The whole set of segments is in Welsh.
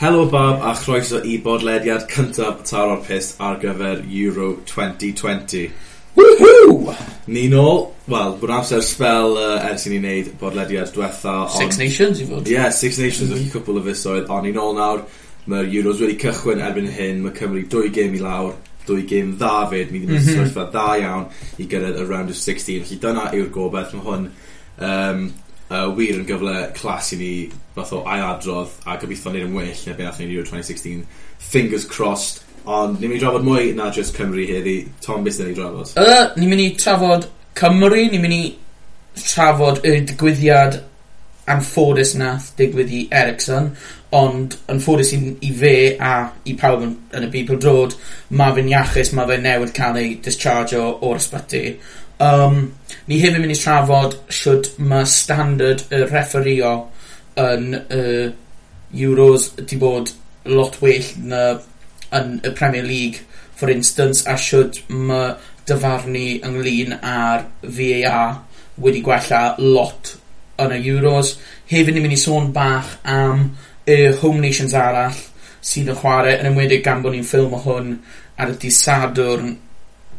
Helo Bob a chroeso i bodlediad cyntaf taro'r pist ar gyfer Euro 2020. Woohoo! Ni nôl, wel, bod amser spel uh, ers i ni wneud bodlediad diwetha. Ond... Six Nations i fod. Ie, yeah, Six Nations mm -hmm. cwpl o fusoedd, ond ni nôl nawr. Mae'r Euros wedi cychwyn erbyn hyn, mae Cymru dwy gêm i lawr, dwy gêm dda fyd, mi ddim yn mm -hmm. sefyllfa dda iawn i gyrraedd y round of 16. Felly dyna yw'r gobeith, mae hwn um, uh, wir yn gyfle clas i ni fath o ailadrodd a gobeithio ni'n yn well na beth ni'n Euro 2016 fingers crossed ond ni'n mynd i drafod mwy na just Cymru heddi. Tom beth ni'n drafod? Uh, ni'n mynd i trafod Cymru ni'n mynd i trafod y digwyddiad anffodus nath digwydd i Ericsson ond anffodus i, i fe a i pawb yn, yn y byd pildrod mae fe'n iachus mae fe newydd cael ei discharge o'r ysbyty. Um, ni hefyd mynd i trafod sut mae standard y refferio yn y Euros wedi bod lot well na yn y Premier League for instance a sut mae dyfarnu ynglyn â'r VAR wedi gwella lot yn y Euros. Hefyd ni'n mynd i sôn bach am y Home Nations arall sydd yn chwarae yn enwedig gan bod ni'n ffilm o hwn ar y dydd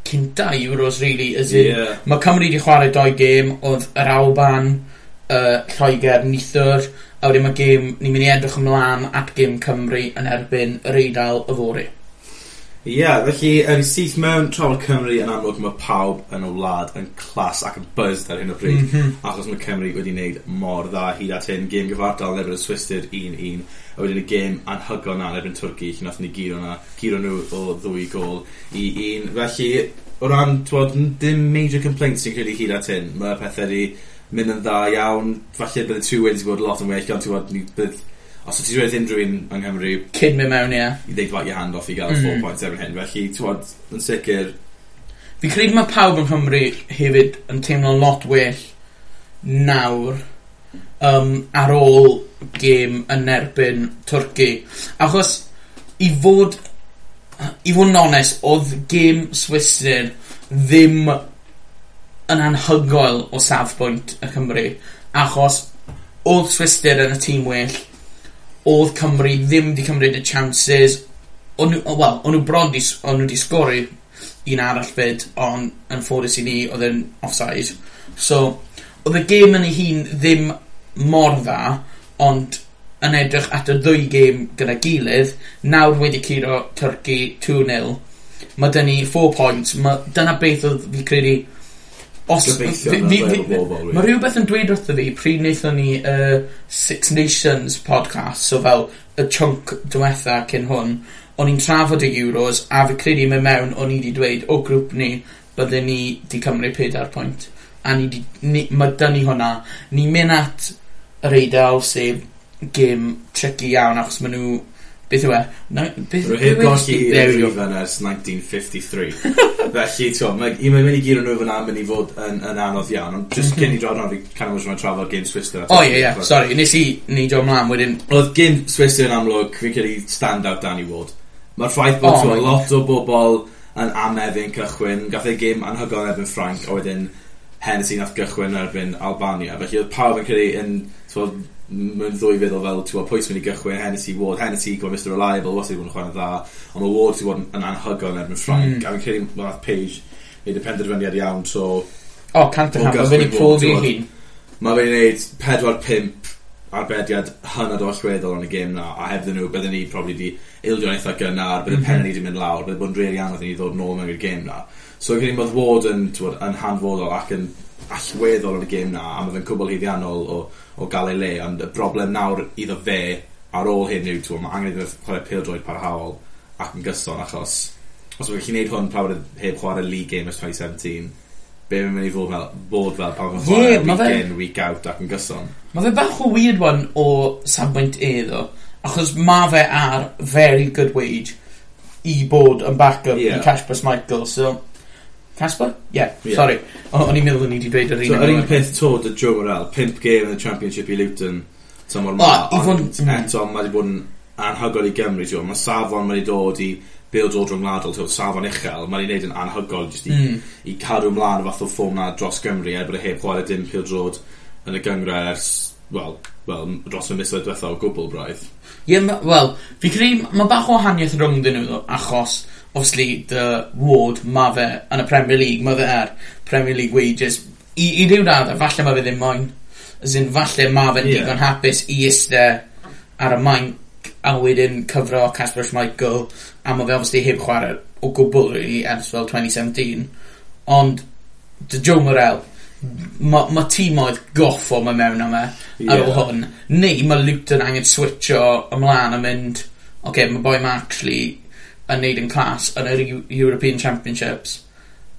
500 euros really as in yeah. mae Cymru wedi chwarae doi gêm oedd yr Alban uh, Lloegr nithwr a wedyn mae gêm ni'n mynd i edrych ymlaen at gêm Cymru yn erbyn yr Eidal y fori Ie, yeah, felly yn syth mewn trafod Cymru yn amlwg mae pawb yn y wlad yn clas ac yn buzzed ar hyn o bryd. Mm -hmm. achos mae Cymru wedi wneud mor dda hyd at hyn. Gêm gyfartal yn efo'r Swister 1-1 a wedyn y gêm anhygoel na yn efo'n Twrci lle nath ni giro, na, giro nhw o ddwy gol i un. Felly o ran twod, dim major complaints sy'n credu hyd at hyn. Mae pethau wedi mynd yn dda iawn. Falle bydd y two wins wedi bod lot yn well ond twod ni bydd os ydych chi'n dweud unrhyw un yng Nghymru... Cyn mynd mewn, ie. I ddeud, like, your hand off i gael mm. 4 points erbyn hyn. Felly, ti'n yn sicr... Fi'n credu mae pawb yn Nghymru hefyd yn teimlo'n lot well nawr um, ar ôl gêm yn erbyn Twrci. Achos, i fod... I fod yn onest, oedd gêm Swisner ddim yn anhygoel o safbwynt y Cymru. Achos, oedd Swisner yn y tîm well, oedd Cymru ddim wedi cymryd y chances. O'n nw o wel o'n nw bron 'di o'n nhw 'di sgori un arall 'fyd ond yn ffodus i ni oedd yn offside. So oedd y gêm yn ei hun ddim mor dda ond yn edrych at y ddwy gêm gyda gilydd nawr wedi curo Turkey 2-0 mae 'da ni 4 points. Mae dyna beth oedd fi credu Os, fi- fi- fi- mae rhywbeth yn dweud wrtho fi pryd wnaethon ni uh, Six Nations podcast so fel y chunk diwetha cyn hwn o'n i'n trafod y Euros a fi credu mewn mewn o'n i wedi dweud o grŵp ni bydden ni di Cymru 4 pwynt. A ni, di, ni mae dyn ni hwnna. Ni'n mynd at yr eidl sef gêm tricky iawn achos maen nhw beth yw e? Rwy'n gosi i'r rhifan ers 1953. Felly, ti'n mae un mynd i gyd o'n nhw fyna mynd i fod yn, yn anodd iawn, ond just mhm. cyn i drod nhw, fi can o'n trafod Game Swister. O, ie, ie, Sorry, nes i ni drod mlaen wedyn. Oedd Game Swister yn amlwg, fi'n cael ei stand-out Danny Ward. Mae'r ffaith bod oh, lot o bobl yn amefyn cychwyn, gath ei gym anhygoel yn erbyn Frank, a wedyn Hennessy nath gychwyn erbyn Albania. Felly oedd pawb yn credu yn mewn ddwy feddwl fel, ti'n pwy sy'n mynd i gychwyn Hennessy Ward. Hennessy, gwybod, Mr Reliable, wastad wedi bod yn chwarae'n dda, ond mae Ward sy'n bod yn anhygoel hmm. yn erbyn Ffrainc, mm. a fi'n credu mae'n Page neud y penderfyniad iawn, so... O, cant y cant, fe'n ei pwld i hun. Mae fe'n neud 4-5 arbediad hynod o allweddol yn y gêm na, a hefyd nhw, byddwn ni probably di ildio eitha gynnar, bydden mm -hmm. pen ni di mynd lawr, bydden bod yn rili anodd i ni ddod nôl mewn i'r gêm na. So, gyda ni bod Ward yn, tywod, yn hanfodol ac yn allweddol yn y gêm na a mae fe'n cwbl hyddiannol o o gael ei le ond y broblem nawr iddo fe ar ôl hyn yw t'mo' ma' angen iddo chwarae pildroed parhaol ac yn gyson achos os mae'n gallu gwneud hwn pan heb chwarae league game ys 2017, be' mae'n mynd i fod fel bod fel pan ma'n chwarae yeah, week in week out ac yn gyson. Mae fe bach o weird one o safbwynt e ddo achos mae fe ar very good wage i bod yn backup yeah. i Cash Michael so Casper? Yeah, yeah. sori. O'n i'n meddwl ni wedi dweud yr un. So, yr un peth to dy Joe Morel, 5 game yn y Championship i Luton, tymor ma. O, i. Eto, mae wedi bod yn anhygol i Gymru, ti'n Mae safon mae wedi dod i build order ymladol, ti'n safon uchel, mae wedi wneud yn anhygol jyst i, mm. i cadw ymlaen y fath o ffwm na dros Gymru, er bod y heb chwarae dim pil drod yn y gyngre ers, wel, well, dros y misoedd diwethaf o gwbl braidd. Ie, yeah, wel, fi credu mae bach o haniaeth rhwng dyn nhw, achos obviously dy Ward mae fe yn y Premier League mae fe ar Premier League wages i, i ryw radda falle mae fe ddim moyn as in falle mae fe'n yeah. digon hapus i iste ar y maenc a wedyn cyfro Casper Schmeichel a mae fe obviously heb chwarae o gwbl really ers fel 2017 ond dy Joe Morel mae ma tîm oedd goffo mae mewn am e yeah. ar ôl hwn neu mae Luton angen switcho ymlaen a mynd oce okay, mae boi ma actually yn neud yn clas yn yr Eu- European Championships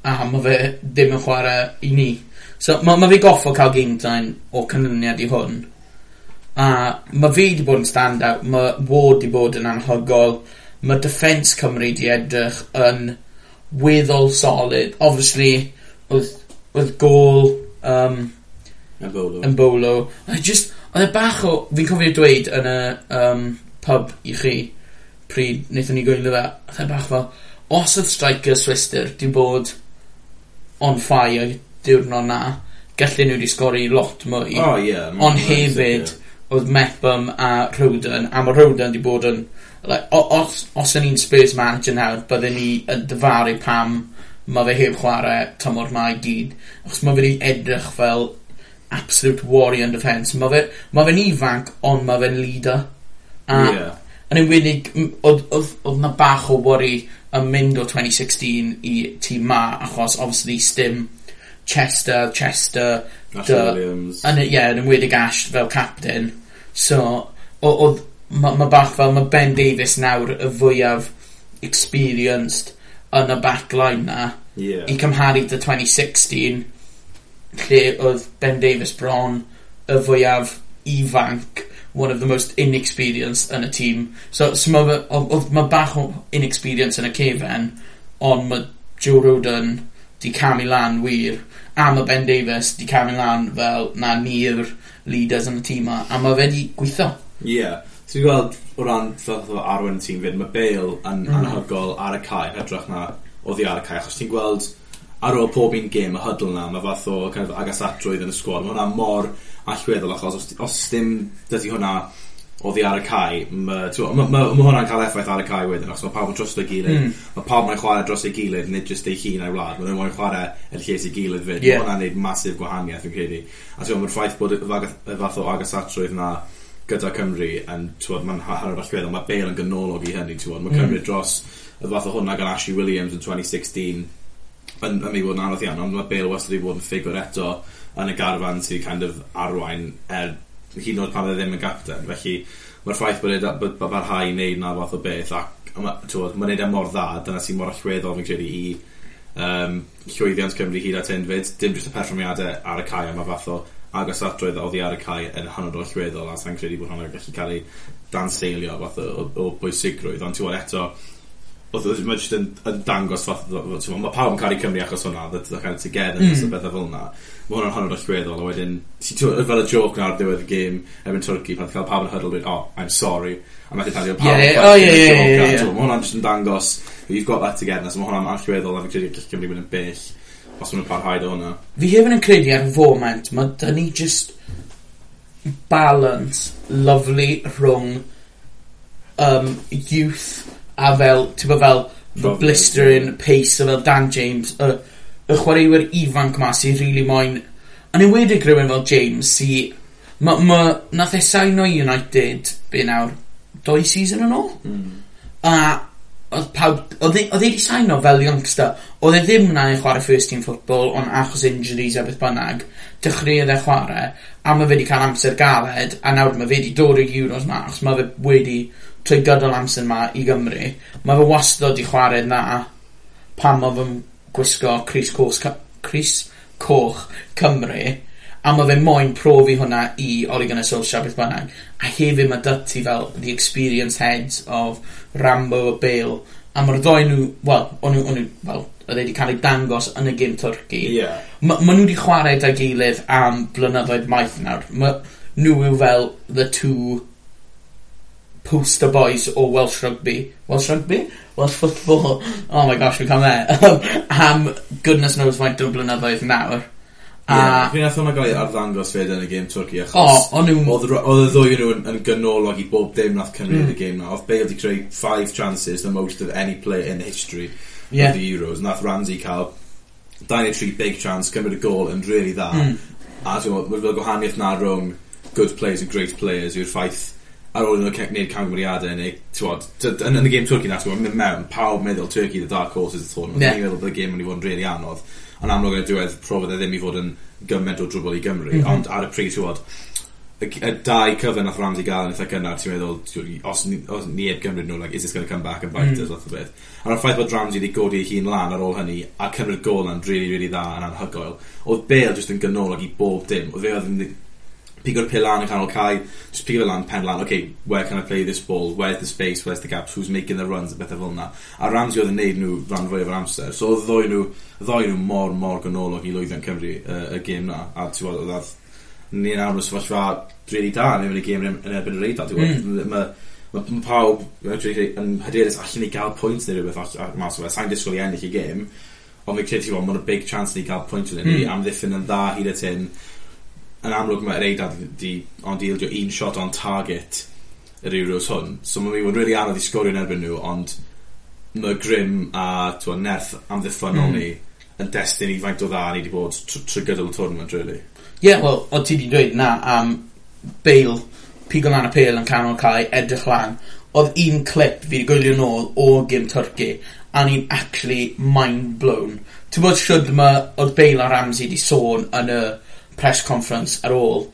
a mae fe ddim yn chwarae i ni. So ma' ma' fe goffo cael game time o canlyniad i hwn a ma' fi wedi bod yn stand-out ma' Ward wedi bod yn anhygol ma' defence Cymru wedi edrych yn weddol solid obviously oedd o'dd um, yym bolo. Embolo a jyst oedd e bach o fi'n cofio dweud yn y um, pub i chi pryd wnaethon ni gwylio fe, oedd e bach fel os oedd striker Swister 'di bod on fire diwrnod 'na gallu nhw wedi sgori lot mwy. O ie. Ond hefyd oedd Mepham a Rhoden a mae Rhoden 'di bod yn like o- os os o'n i'n Spurs manager nawr bydden ni yn dyfaru pam mae fe heb chwarae tymor 'ma i gyd achos mae fe wedi edrych fel absolute warrior in defence Mae fe ma' fe'n ifanc ond mae fe'n leader a... Ie. Yn yn unig, oedd, oedd, oedd na bach o worry yn mynd o 2016 i tîm ma, achos obviously sdim Chester, Chester... Ash dy, Williams. Yn, ie, yn enwedig Ash fel captain. So, oedd, mae ma bach fel, mae Ben Davies nawr y fwyaf experienced yn y backline na. Yeah. I cymharu dy 2016, lle oedd Ben Davies bron y fwyaf ifanc one of the most inexperienced yn y tîm. So, so ma' fe, odd, odd ma' bach o inexperience yn y cefen, ond mae Joe Roden 'di camu lan wir, a mae Ben Davies 'di camu lan fel na ni'r leaders yn y tîm 'ma, a mae fe 'di gweithio. Ie. Yeah. So fi'n gweld o ran ffordd o arwen y tîm 'fyd, mae Bale yn mm. anhygol ar y cae, hytrach na oddi ar y cae, achos ti'n gweld ar ôl pob un gêm y hydl 'na mae fath o kind of agasatrwydd yn y sgwad Mae hwnna mor allweddol achos os os dim dydy hwnna o ddi ar y cae mae ma' ma' ma' hwnna'n cael effaith ar y cae wedyn achos mae pawb yn troso'i gilydd. mm. mae pawb yn chwarae dros ei gilydd nid jyst ei hun a'i wlad ma' n'w chwarae yn lles ei gilydd 'fyd. Ie. mae hwnna'n neud masif gwahaniaeth yn credu. A t'mo' ma'r ffaith bod y faga- y fath o agasatrwydd 'na gyda Cymru yn t'mod mae'n ha- hanner allweddol mae Bale yn ganolog i hynny t'mod ma' hmm. cymryd dros y fath o hwnna gan Ashley Williams yn twenny sixteen yn, yn mynd i fod yn anodd iawn, ond mae Bale wastad wedi bod yn ffigwr eto yn y garfan sydd kind of arwain er hyd yn oed pan oedd e ddim yn gapten. Felly, mae'r ffaith bod e'n bod, bod barhau i wneud na fath o beth ac mae'n neud e mor dda, dyna sy'n mor allweddol fi'n credu i um, llwyddiant Cymru hyd at hyn fyd. Dim jyst y perfformiadau ar y cae, a mae fath o agos atrwydd oedd i ar y cae yn hynod o allweddol, a sa'n credu bod hwnna'n gallu cael ei danseilio fath o, o, o bwysigrwydd. Ond ti'n eto, oedd oedd mae jyst yn, yn dangos fath, mae pawb yn cael ei Cymru achos hwnna, the, the kind of together, mm. nes o bethau fel hwnna. Mae hwnna'n honno'n allweddol, a wedyn, ti fel y joke na ar diwedd y gêm, efo'n Twrci, pan cael pawb yn hydl, oh, I'm sorry, a mae'n cael ei pawb yn cael ei joke, mae hwnna'n jyst yn dangos, you've got that together, so mae hwnna'n allweddol, a fi'n credu gall Cymru mynd yn bell, os mae'n parhau o hwnna. Fi hefyd yn credu ar foment, mae dyn ni just balance lovely rhwng um, youth a fel, ti'n bod fel, the blistering pace o fel Dan James, y, y chwaraewyr ifanc ma sy'n rili really moyn, yn enwedig rhywun fel James, sy, ma, ma, nath e sain o United, be nawr, doi season yn ôl? Mm. A, oedd pawb, oedd e wedi e saino fel youngster, oedd e ddim na i chwarae first team football, ond achos injuries a beth bynnag, dechreuodd e chwarae, a mae fe wedi cael amser galed, a nawr mae fe wedi dod i'r Euros ma, achos mae fe wedi trwy gydol amser 'ma i Gymru, mae fe wastod i chwarae 'na pan mae fe'n gwisgo Chris, cos Chris coch Cymru, a mae fe moyn profi hwnna i Oligon y Sosial beth bynnag, a hefyd mae 'dy fel the experienced heads of Rambo a Bale, a mae'r ddou nhw wel, o'n nhw, o'n nw, wel, oedd wedi cael ei dangos yn y gym Twrci. Ie. Ma' ma' nhw wedi chwarae da gilydd am blynyddoedd maith nawr. Ma' nhw yw fel the two poster boys o Welsh Rugby Welsh Rugby? Welsh Football oh my gosh we come there am goodness knows faint o blynyddoedd nawr a yeah, fi nath hwnna gael ei arddangos fed yn y gêm Twrci achos oh, o'n nhw oedd y ddwy nhw yn, yn gynolog i bob dim nath Cymru mm. yn y gêm na oedd Bale wedi creu 5 chances the most of any player in history yeah. of the Euros nath Ramsey cael 2 3 big chance cymryd y gol yn really dda mm. a ti'n gwybod mae'r gwahaniaeth na rhwng good players and great players yw'r ffaith ar ôl nhw gwneud camgymeriadau neu, tywod, yn, yn y gêm Turkey na, tywod, mynd mewn, pawb meddwl Turkey the Dark Horses y thôn. Yeah. Ni'n meddwl bod y gêm yn i fod yn really anodd. Ond amlwg yn y diwedd, profodd e ddim i fod yn gymaint o drwbl i Gymru. Mm -hmm. Ond ar y pryd, tywod, y, y dau cyfan nath Ramsey gael yn eitha cynnar, ti'n meddwl, os, ni, os ni heb gymryd nhw, like, is this going to come back and bite mm. us, fath o beth. A'r ffaith bod Ramsey wedi godi ei hun lan ar ôl hynny, a cymryd gol yn really, really dda yn anhygoel, oedd Bale just yn gynnol i bob dim. Oedd fe oedd pigo'r pil lan yn canol cae, just pigo fe lan, pen lan, okay, where can I play this ball, where's the space, where's the gaps, who's making the runs, a bethau fel yna. A Ramsey oedd yn neud nhw ran fwy o'r amser, so oedd ddoi nhw, ddoi nhw mor, mor ganolog i lwyddion Cymru uh, y gêm na, a ti'n gweld, oedd ni'n awr o sefyllfa really da, neu fynd y gêm yn erbyn yr reidad, ti'n gweld, mm mae pawb yn hyderus allan ni gael pwynt neu rhywbeth mas o fe. Sa'n disgwyl i ennill i gêm, ond fi'n credu bod mae'n big chance ni gael pwynt yn ni, mm. amddiffyn yn dda hyd at hyn, yn amlwg mae'r eidad di, ond di ildio un shot on target yr Euros hwn. So mae mi'n really anodd i sgorio yn erbyn nhw, ond mae grim a twa, nerth amddiffynol mm. ni yn destyn i faint o dda ni wedi bod trwy gydol y tournament, really. Ie, yeah, wel, o ti wedi dweud na am um, Bale, pigo lan y pel yn canol cae, edrych lan. Oedd un clip fi wedi gwylio nôl o gym Turkey, a ni'n actually mind blown. Ti'n bod siwrd mae oedd Bale a Ramsey wedi sôn yn y press conference ar ôl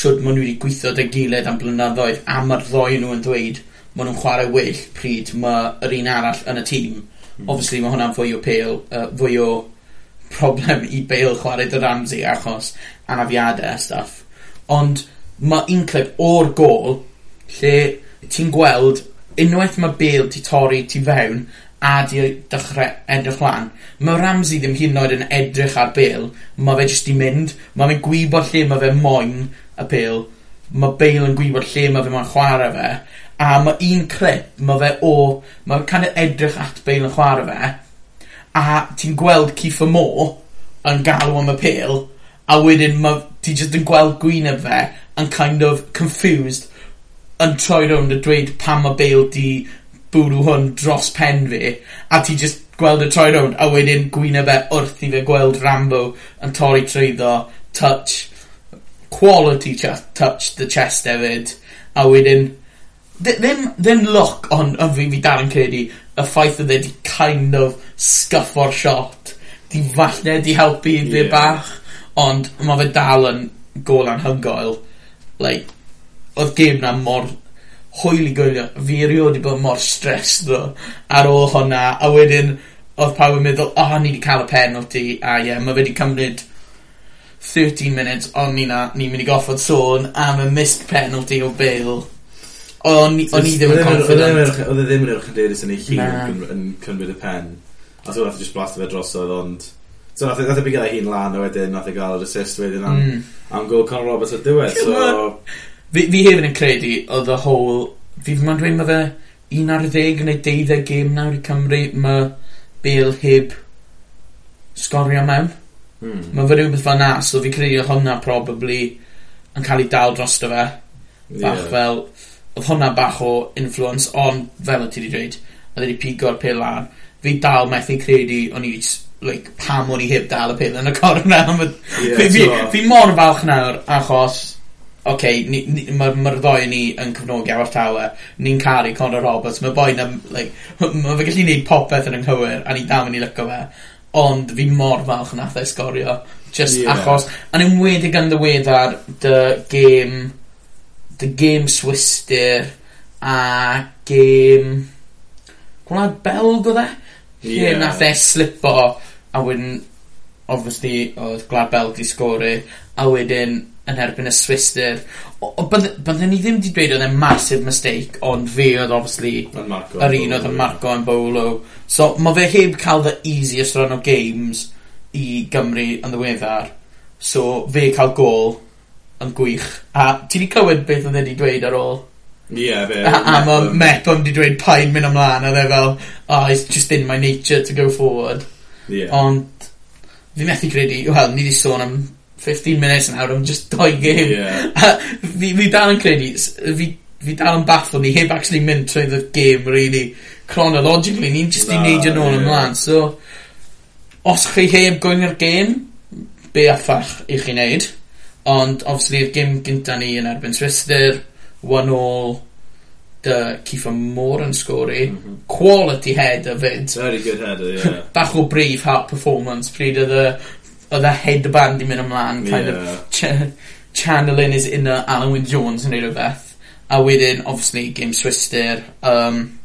siwrd ma' nhw wedi gwitho dy gilydd am blynyddoedd a mae'r ddoi nhw yn dweud ma' nhw'n chwarae well pryd ma' yr un arall yn y tîm. Hmm. Obviously mae hwnna'n fwy o pêl uh, fwy o problem i Bale chwarae dy Ramsey achos anafiadau a stuff ond mae un clip o'r gol lle ti'n gweld unwaith mae Bale 'di torri ti fewn a 'di dechrau edrych lan, Mae Ramsey ddim hyd yn oed yn edrych ar Bale, Mae fe jyst i mynd. Mae fe'n gwybod lle mae fe moyn y Bale. Mae Bale yn gwybod lle mae fe moyn chwarae fe, a mae un clip mae fe o Mae fe'n kind of edrych at Bale yn chwarae fe, a ti'n gweld Kiefer Moore yn galw am y pêl, a wedyn ma' ti jyst yn gweld gwyneb fe yn kind of confused yn troi rownd a dweud pam mae Bale 'di bwrw hwn dros pen fi, a ti just gweld y troi rownd, a wedyn gwyneb fe wrth i fe gweld Rambo yn torri trwyddo. Touch. Quality chest touch the chest hefyd. A wedyn, dd- ddim, ddim look, ond on fi, fi dal yn credu, y ffaith oedd e di kind of sguffo'r shot. Di falle di helpu i yeah. bach, ond mae fe dal yn gol anhygoel. Like, oedd gêm na mor hwyl i gwylio. Fi erioed wedi bod mor stressed ddo ar ôl hwnna. a wedyn oedd pawb yn meddwl o ni wedi cael y penalty a ie ma' fe wedi cymryd thirteen minutes ond ni 'na ni'n mynd i goffod sôn am y missed penalty o Bale. O'n i o'n i ddim yn confident. Oedd e ddim yn uwch yn dedus yn ei hun yn, yn cymryd y pen. A so nath e just blasto fe drosodd ond... So nath e, nath e byd gyda hun lan a wedyn nath e gael yr assist wedyn am, mm. am gol Conor Roberts o'r diwedd. So, Fi, fi hefyd yn credu oedd y whole... Fi ddim yn dweud mae fe un ar 10 neu 12 gêm nawr i Cymru. Mae Bale heb sgorio mewn. hmm. Mae fe rhywbeth fel na, so fi credu oedd hwnna probably yn cael ei dal drosto fe. Bach yeah. fel... Oedd hwnna bach o influence, ond fel o ti wedi dweud, oedd wedi pigo'r pil lan. Fi dal methu credu o'n i like, pam o'n i heb dal y pil yn y corner am y... Fi, fi, fi mor falch nawr, achos oce, okay, mae'r ma ddoi ni yn cefnogi Abertawe, ni'n caru Conor Roberts, mae boi na, like, mae fe gallu gwneud popeth yn ynghywir, a ni dal yn ei lyco fe, ond fi mor falch nath e sgorio, just yeah. achos, a'n enwedig yn ddiweddar, dy game, dy game Swister, a game, gwlad Belg o dde? Yeah. Lle nath e slipo, a wedyn, obviously, oedd Gwlad Belg di sgori, a wedyn, yn erbyn y Swister. Byddwn ni ddim wedi dweud oedd e'n massive mistake, ond fe oedd obviously yr un oedd yn marco yn bolo. So mae fe heb cael the easiest run o games i Gymru yn ddiweddar. So fe cael gol yn gwych. A ti wedi clywed beth oedd e wedi dweud ar ôl? Ie, yeah, fe. A, a mae Mepon wedi dweud pa'n mynd ymlaen, a dde fel, oh, it's just in my nature to go forward. Yeah. Ond, fi methu credu, wel, ni wedi sôn am 15 minutes nawr am just doi gêm. Yeah. fi, fi dal yn credu, fi, fi dal yn baffo ni heb actually mynd trwy the game really chronologically, ni'n just i neidio nôl ôl ymlaen. So, os chi heb gwyng i'r gêm, be affach i chi wneud. Ond, obviously, y gym gynta ni yn erbyn Swister, one all, dy Cifa Moore yn sgori, mm -hmm. quality header fyd. Very good header, yeah. Bach o brif heart performance pryd oedd y oedd y headband i mynd ymlaen, kind yeah. of ch channeling his inner Alan Wynne Jones yn neud beth A wedyn, obviously, Game Swister, um,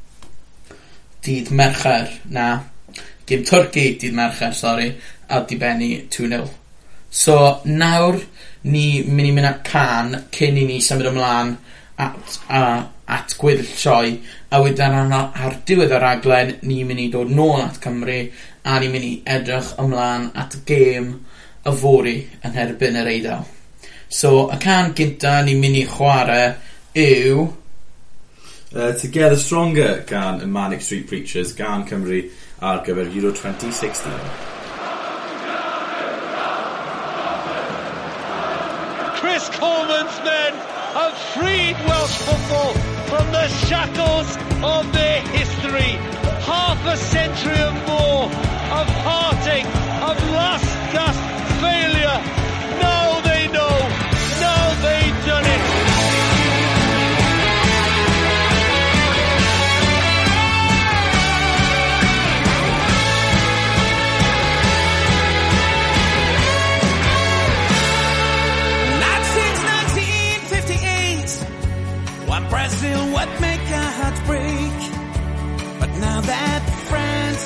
dydd Mercher, na, Game Turkey dydd Mercher, sorry, a di benni 2-0. So, nawr, ni mynd i mynd at can cyn i ni symud ymlaen at, a at gweddill sioe, a wedyn ar, ar diwedd y raglen ni'n mynd i dod nôl at Cymru a ni'n mynd i edrych ymlaen at gêm y fori yn herbyn yr eidl. So y can gynta ni'n mynd i chwarae yw... Uh, Together Stronger gan y Manic Street Preachers gan Cymru ar gyfer Euro 2016. Chris Coleman's men have freed Welsh football from the shackles of their history. Half a century and more of heartache, of last gasp failure.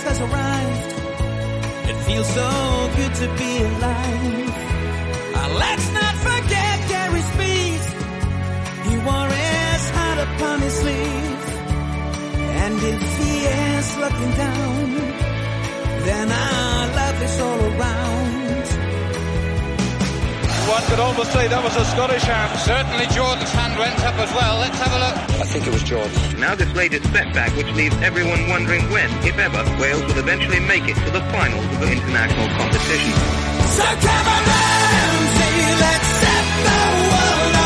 Has arrived, it feels so good to be alive. Uh, let's not forget Gary Speed. He wore his heart upon his sleeve. And if he is looking down, then our love is all around. One could almost say that was a Scottish hand. Certainly Jordan's hand went up as well. Let's have a look. I think it was Jordan. Now this latest setback which leaves everyone wondering when, if ever, Wales will eventually make it to the finals of the international competition. So come on, Ramsey, let's set the world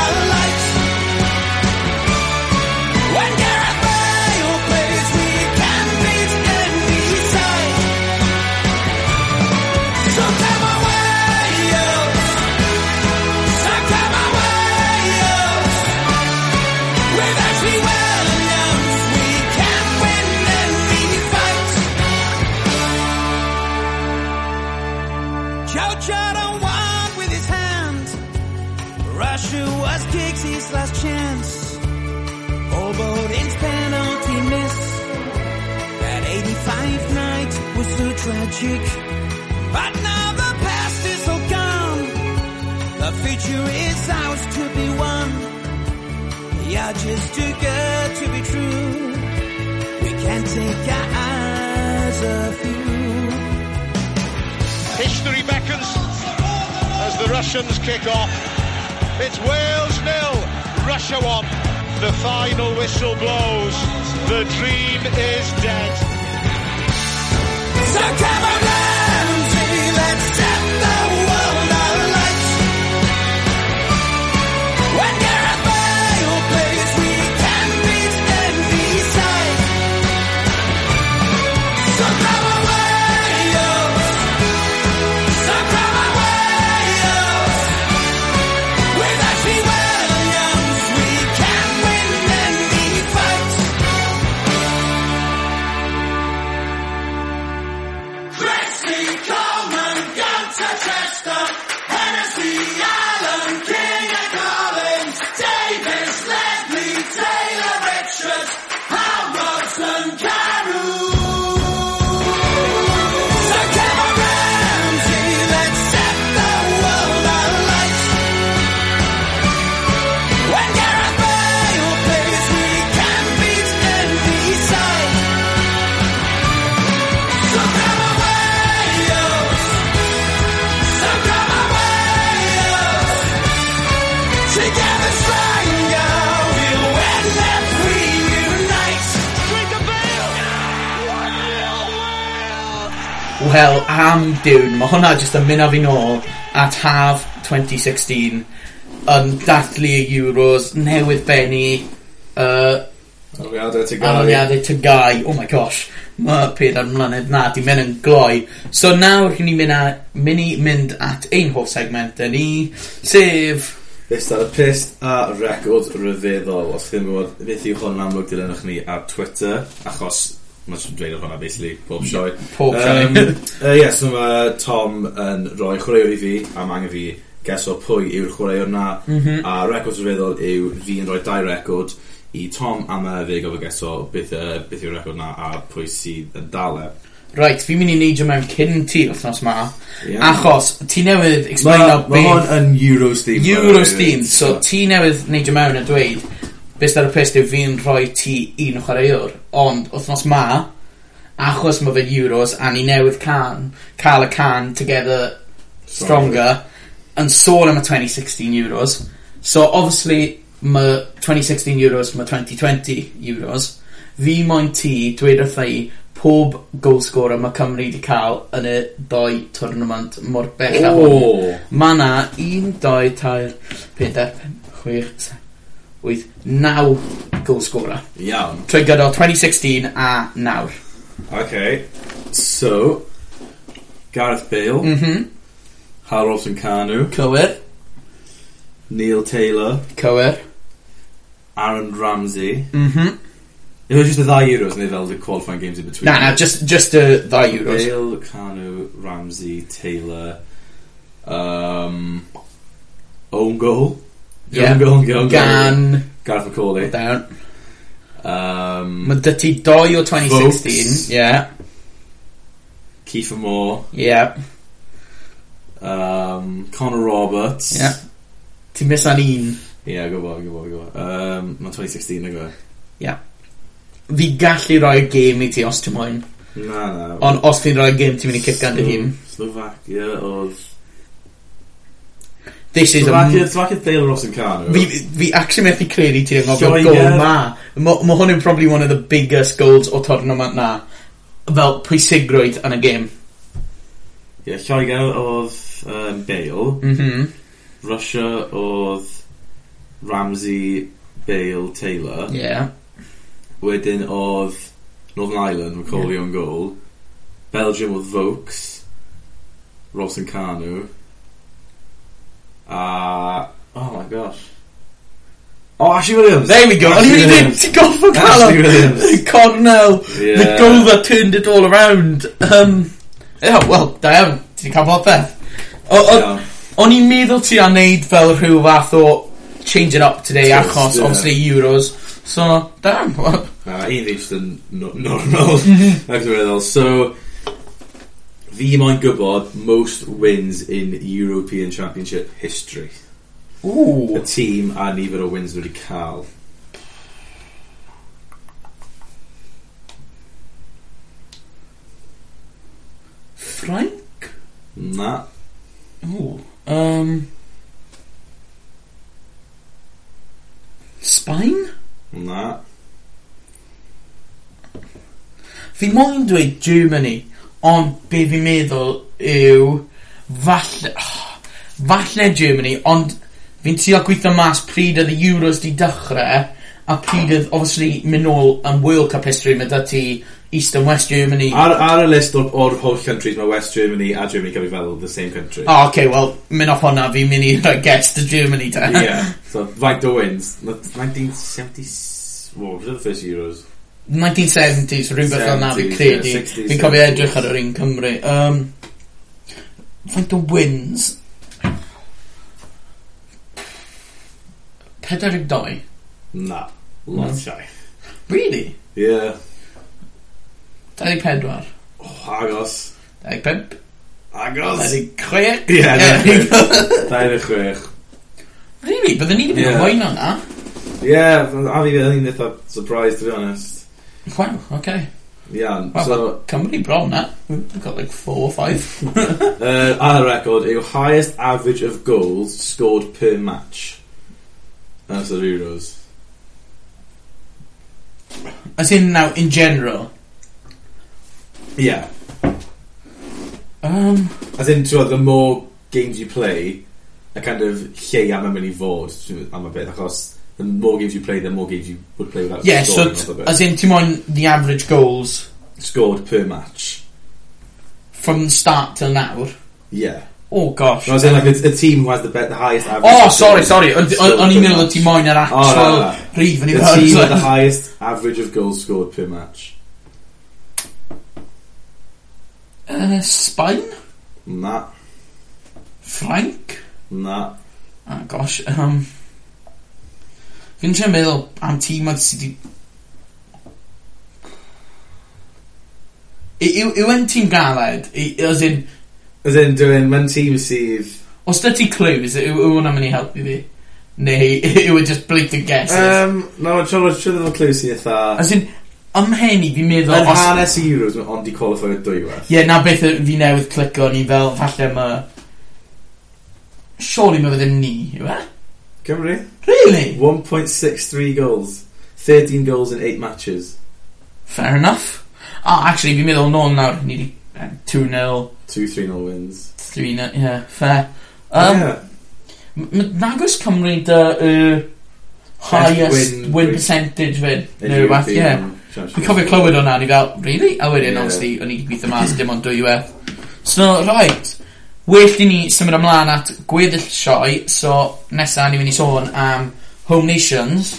tragic. But now the past is all gone. The future is ours to be won. You're just too good to be true. We can't take our eyes off you. History beckons as the Russians kick off. It's Wales nil, Russia one. The final whistle blows. The dream is dead. So come on, Wel, am diwn, mae hwnna jyst yn mynd â fi nôl at haf 2016 yn dathlu y Euros, newydd benni, uh, Anafiadau tygau. Anafiadau tygau. Oh my gosh. Mae pedair mlynedd na di mynd yn gloi. So nawr chi'n ni mynd, a, mynd, mynd at ein hoff segment yn ni, sef... Bist ar y pist a record rhyfeddol. Os chi'n gwybod, beth yw hwn amlwg dilynwch ni ar Twitter, achos Mae'n siŵr dweud o hwnna, basically, pob sioe. Pob um, uh, yeah, so mae Tom yn rhoi chwaraewr i fi, a mae angen fi geso pwy yw'r chwaraewr na, mm -hmm. a record rhyfeddol yw fi yn rhoi dau record i Tom a mae fe gofio geso beth, uh, beth yw'r record na a pwy sydd yn dale. Right, fi'n mynd i neidio mewn cyn ti wrthnos ma yeah. Achos ti newydd explain Mae ma hwn yn Euros theme Euros theme, so ti newydd neidio mewn a dweud based ar y pres yw fi'n rhoi ti un chwaraewr. Ond, wythnos ma, achos mae fe'n Euros a ni newydd can, cael y can together stronger, yn sôn am y 2016 Euros. So, obviously, mae 2016 Euros, mae 2020 Euros. Fi moyn ti dweud wrtha i pob goalscorer mae Cymru wedi cael yn y doi tournament mor bell a hwn. Mae na 1, 2, 3, 4, 5, 6, 8, 9 goalscorer. Iawn. Trwy gydol 2016 a nawr. Okay, so Gareth Bale, Mhm. Harold and Kanu, Cywir. Neil Taylor, Cywir. Aaron Ramsey. Mhm. Yw e just y ddau Euros neu fel the qualifying games in between? Na, na, just, just y ddau euros. Bale, Kanu, Ramsey, Taylor, um, own goal. Young, yeah. young, young, Gan... Gareth McCauley. Down. Um, Mae dy ti doi o 2016. Ie. Yeah. Kiefer Moore. Yeah. Um, Conor Roberts. Yeah. Ti'n misan un. Ie, yeah, gwybod, gwybod, gwybod. Um, Mae 2016 yn gwybod. Ie. Yeah. Fi gallu rhoi'r game i ti os ti'n moyn. Na, na. Ond os ti'n rhoi'r game, ti'n mynd i cic gan dy hun. Slovakia oedd... This is a... Tlacian Taylor Ross yn can. Fi, fi actually methu credu ti'n gofio gol ma. Mae hwn yn probably one of the biggest goals o tournament na. Fel pwysigrwydd yn y game. Ie, yeah, Lloegr oedd um, Bale. Mm -hmm. Russia oedd Ramsey, Bale, Taylor. Yeah. Wedyn oedd Northern Ireland, Macaulay yeah. on goal. Belgium oedd Vokes. Ross and Carnu. A... Oh my gosh. Oh, Ashley Williams! There we go! O'n i'n mynd, ti'n goffo cael o! Ashley Williams! Cornell! Yeah. The goal that turned it all around! Um, yeah, well, da iawn, ti'n cael bod beth. O, o, yeah. O'n i'n meddwl ti a wneud fel rhyw fath o change it up today Twist, achos, yeah. obviously, Euros. So, da iawn. Uh, un ddim yn normal, ac yn meddwl. So, fi moyn gwybod most wins in European Championship history. Ooh. tîm a nifer o wins wedi cael. Frank? Na. Ooh. Um. Spain? Na. Fi moyn dweud Germany, Ond be fi'n meddwl yw falle falle Germany ond fi'n trio gweithio mas pryd oedd y Euros 'di dechrau a pryd oedd obviously mynd nôl yn World Cup history mae 'da ti East and West Germany. Ar, ar y list o'r, or holl countries mae West Germany a Germany can ei fel the same country. Oh, okay, well mynd off hwnna fi'n mynd i rhoi guess to Germany ta yeah, so faint o wins. 1976, what was the first Euros? 1970s, rhywbeth fel na fi'n credu. Fi'n cofio edrych ar yr un Cymru. Um, faint o wins? 42? Na, lot mm. siai. Really? Yeah. 24? Oh, agos. 25? Agos. 26? Yeah, 26. Really? Byddwn ni wedi bod yn fwy na? na? Yeah, a fi byddwn ni'n eitha surprised, to be honest. Wow, okay. Yeah, Wow, so, so, Cymru bron na. We've got like four or five. uh, ar y record, yw highest average of goals scored per match. As the Euros. As in now, in general. Yeah. Um, As in, to the more games you play, a kind of llei am yn mynd i fod ti'n- am y beth, achos the more games you play, the more games you would play without. Yeah, so t- as in, to mind the average goals scored per match from start till now. Yeah. Oh gosh. No, I was saying like a, a team who has the, be- the highest average. Oh, sorry, sorry. O'n i'n meddwl y tîm moyn yr actual rhif yn i The team oh, with the highest average of goals scored per match. Uh, Spain? Nah. Frank? Nah. Oh gosh, um... Fi'n trio meddwl am tîm oedd sydd wedi... yw yw e'n tîm galed? I- as in... As in dywun, ma'n tîm sydd... Os 'da ti clues yw yw hwnna'n mynd i helpu fi? Neu yw e just blatant guesses? Um, no, trio trio ddod o clues sydd eitha... As in, ym mhen i fi'n meddwl... Yn os... hanes Euros, ond di qualifio'r dwywaith. Ie, yeah, na beth fi newydd clicio, ni fel, falle mae... Surely mae fydden ni, yw e? Cymru. Really? 1.63 goals. 13 goals in 8 matches. Fair enough. Ah, actually, fi'n meddwl nôl nawr, ni wedi 2-0. 2-3-0 wins. 3-0, yeah, fair. Um, yeah. Nag oes Cymru dy uh, highest win, win percentage fyd, neu rhywbeth, ie. Fi'n cofio clywed o'na, ni fel, really? A wedyn, yeah. obviously, o'n i wedi gweithio mas dim ond dwy weth. So, right, well i ni symud ymlaen at gweddill sioe, so nesa ni mynd i sôn am Home Nations.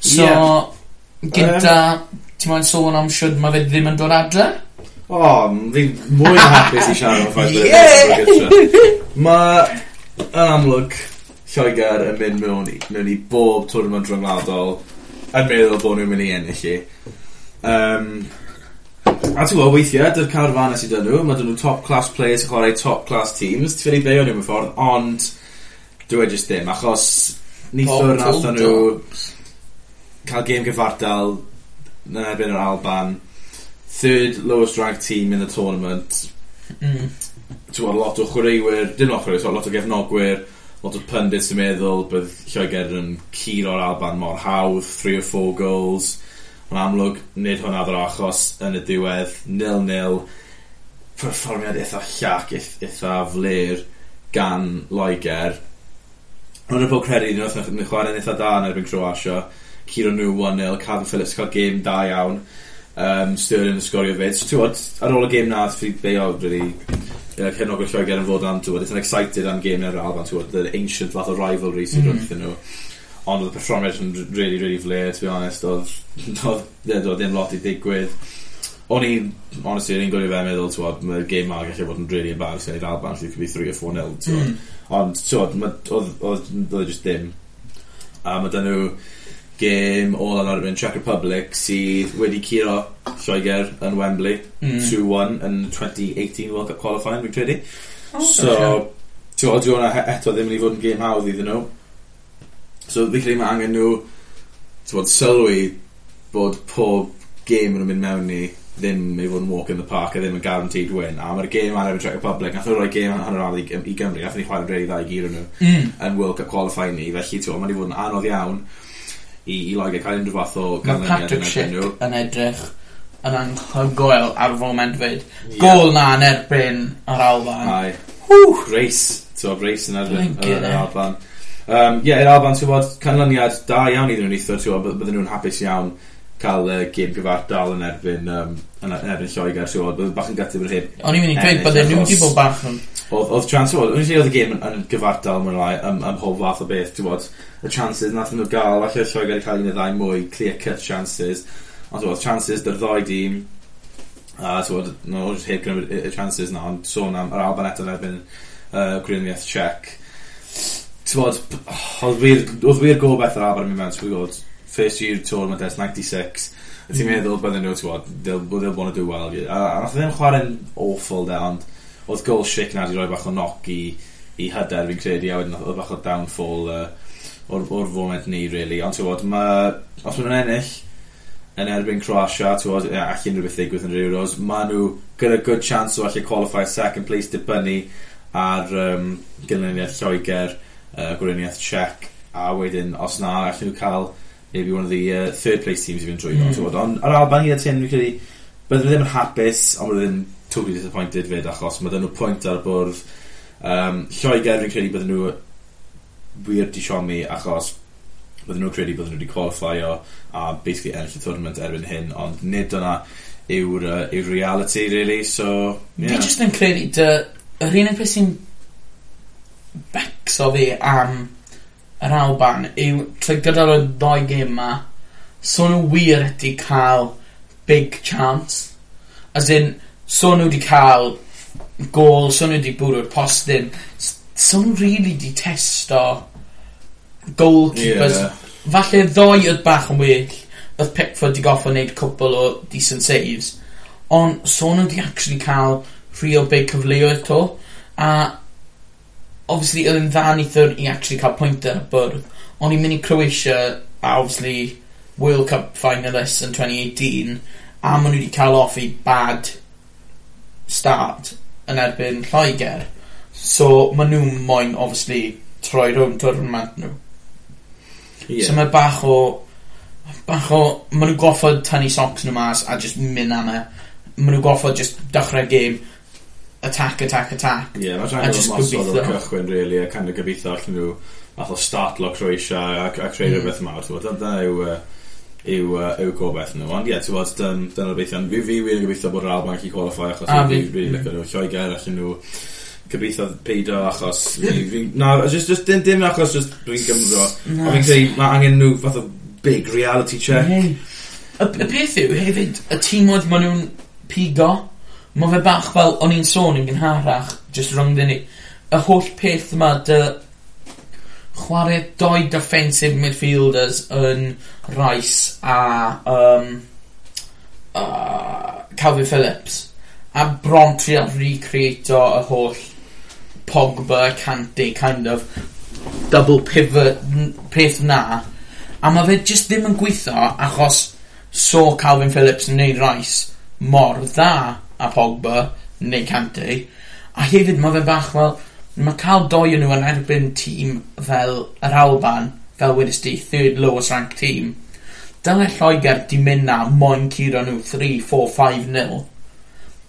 So, yeah. gynta, um, ti'n mwyn sôn am siwr mae fe ddim yn dod adre? O, oh, fi'n mwy na hapus i siarad o'r ffaith yeah. Mae, yn amlwg, Lloegr yn mynd mewn i, mewn i bob twrnament rhyngwladol yn meddwl bod nhw'n mynd i ennill i. Um, A ti'n gwybod, weithiau, dy'r carfan sydd dyn nhw, mae dyn nhw top class players yn chwarae top class teams, ti'n fynnu beio nhw mewn ffordd, ond dwi e just ddim, achos nithwr nath nhw cael game gyfartal yn erbyn yr Alban, third lowest ranked team in the tournament, mm. ti'n gwybod, lot o chwaraewyr, dim lot o chwaraewyr, lot o gefnogwyr, lot o pundits yn meddwl bydd Lloegr yn curo'r Alban mor hawdd, three or four goals, Yn amlwg, nid hwnna ddod achos yn y diwedd, nil-nil, perfformiad eitha llac, eitha flir gan Loegr. Ond yn bod credu, nhw wrth nhw'n chwarae'n eitha da yn erbyn Croatia. Ciro nhw 1-0, Cadw Phillips cael gêm da iawn. Um, Sterling yn sgorio fyd. So, tywod, ar ôl y gêm na, ffrif beio, really, uh, cefnogol Lloegr yn fod am, tywod, eitha'n excited am gêm neu'r Alban, tywod, the ancient fath o rivalry sydd mm. wrthyn nhw ond oedd y perfformiad yn really, really flair, to be honest, oedd, oedd, oedd ddim lot i ddigwydd. O'n i, honestly, o'n i'n gwybod fe'n meddwl, ti'n tywod, mae'r game ma gallu bod yn really embarrassing i'r Alban, lle could be 3 or 4 nil, ti'n Mm. Ond, tywod, oedd, oedd just dim. A mae dyn nhw game all yn erbyn Czech Republic sydd wedi curo Lloegr yn Wembley mm. 2-1 yn 2018 World Cup qualifying, fi'n credu. Oh, so, tywod, dwi'n eto ddim yn wedi fod yn game hawdd iddyn nhw. So fi credu mae angen nhw bod, sylwi bod pob game yn mynd mewn ni ddim mynd i fod yn walk in the park a ddim yn guaranteed win. A mae'r gêm ar efo Czech Republic nath nhw roi gêm hanner ar i, i Gymru nath ni chwarae'n rhaid i ddau gyr nhw mm. yn World Cup qualifying ni. Felly ti'n gwybod mae'n i fod yn anodd iawn i, i Loegr cael unrhyw fath o ganlyniad Mae Patrick Schick yn edrych yn anghygoel ar foment fyd. Yeah. gol na yn erbyn yr Alban. Ai Whew. Grace ti'n gwybod Grace yn erbyn yr Alban. Um, Ie, yeah, i'r Alban, ti'n bod, canlyniad da iawn iddyn nhw'n neithio, ti'n bod, bydden nhw'n hapus iawn cael uh, gêm gyfartal yn erbyn um, yn erbyn Lloegr, ti'n bod, bydden bach yn gytib yn hyn. O'n i'n mynd i dweud bydden nhw wedi bod bach yn... Oedd chance, oedd, o'n i'n oedd y gêm yn gyfartal mwyn lai, ym, ym mhob fath o beth, ti'n bod, y chances nath nhw gael, falle Lloegr i cael un o ddau mwy, clear cut chances, ond oedd chances dy'r ddoi dîm, a ti'n bod, no, heb gynnu y chances na, ond sôn am yr Alban eto yn erbyn uh, Gwyrwyddiaeth Czech, Tywod, oedd wir, oedd wir gobeth ar Afon yn mynd mewn, ti'n gwybod, first year tournament ers 96, a ti'n mm. meddwl bydden nhw, ti'n gwybod, they'll, they'll want to do well. A, a nath ddim chwarae'n awful de, ond oedd goal shake na di roi bach o knock i, i hyder fi'n credu, a wedyn oedd bach o downfall uh, o'r, or foment ni, really. Ond ti'n gwybod, ma, os maen nhw'n ennill, yn erbyn Croatia, ti'n gwybod, all unrhyw beth ddigwydd yn yr Euros, maen nhw gyda good chance o allu qualify second place dibynnu ar um, gynlyniad Lloegr, uh, Gweriniaeth Czech a wedyn os na allan nhw cael maybe one of the uh, third place teams i fynd drwy mm. ond on, ar Albania tyn fi'n credu byddwn ddim yn hapus ond byddwn ddim totally disappointed fyd achos mae dyn nhw pwynt ar y bwrdd um, Lloegr fi'n credu byddwn nhw wir di siomi achos bydden nhw'n credu bydden nhw wedi qualifio a basically ennill y tournament erbyn hyn ond nid yna yw'r uh, yw reality really so yeah. fi jyst yn credu dy yr unig beth sy'n becso fi am yr Alban yw trwy gydol y ddoi gêm 'ma so nhw wir wedi cael big chance. As in so nhw wedi cael gol so nhw wedi bwrw'r postyn. S- so nhw really wedi testo goalkeepers... yeah. ...falle ddoi oedd bach yn well oedd Pickford wedi goffod wneud cwbl o decent saves. Ond so nhw wedi actually cael real big cyfleoedd 'to a obviously oedd yn dda nithwr i actually cael pwynt ar y bwrdd. O'n i'n mynd i Croatia a obviously World Cup finalists yn 2018 a maen nhw wedi cael off i bad start yn erbyn Lloegr. So maen nhw moyn obviously troi rhwng tournament nhw. Yeah. So mae bach o bach o maen nhw goffod tynnu socks nhw mas a just mynd am e. Maen nhw goffod just dechrau game attack, attack, attack. Ie, yeah, mae'n rhaid o'n mosod o'r cychwyn, really, a kind of gobeithio allan nhw fath o start startlo Croatia a, a creu mm. rhywbeth mawr. Dyna yw, yw, yw gobeith nhw. Ond ie, yeah, ti'n um, dyna'r beithio. Fi fi wir yn gobeithio bod yr Alban yn qualify achos a, fi fi lyco mm. nhw. Lloegr allan nhw gobeithio peido achos fi, fi, na, just, just, dim, dim achos just dwi'n Gymro. A fi'n credu, mae angen nhw fath o big reality check. Y, y beth yw hefyd, y tîm oedd maen nhw'n pigo mae fe bach fel o'n i'n sôn yn gynharach jyst rhyngddyn ni. Y holl peth yma dy chwarae doi defensive midfielders yn Rice a um, uh, Calvin Phillips. A bron trio recreato y holl Pogba, Kante, kind of double pivot peth na. A mae fe just ddim yn gweithio achos so Calvin Phillips yn neud Rice mor dda a Pogba neu Kante a hefyd mae fe bach fel mae cael doi o nw yn erbyn tîm fel yr Alban fel wedest ti third lowest ranked team. Dyle Lloegr 'di mynd 'na moyn curo nhw 3, 4, 5 nil.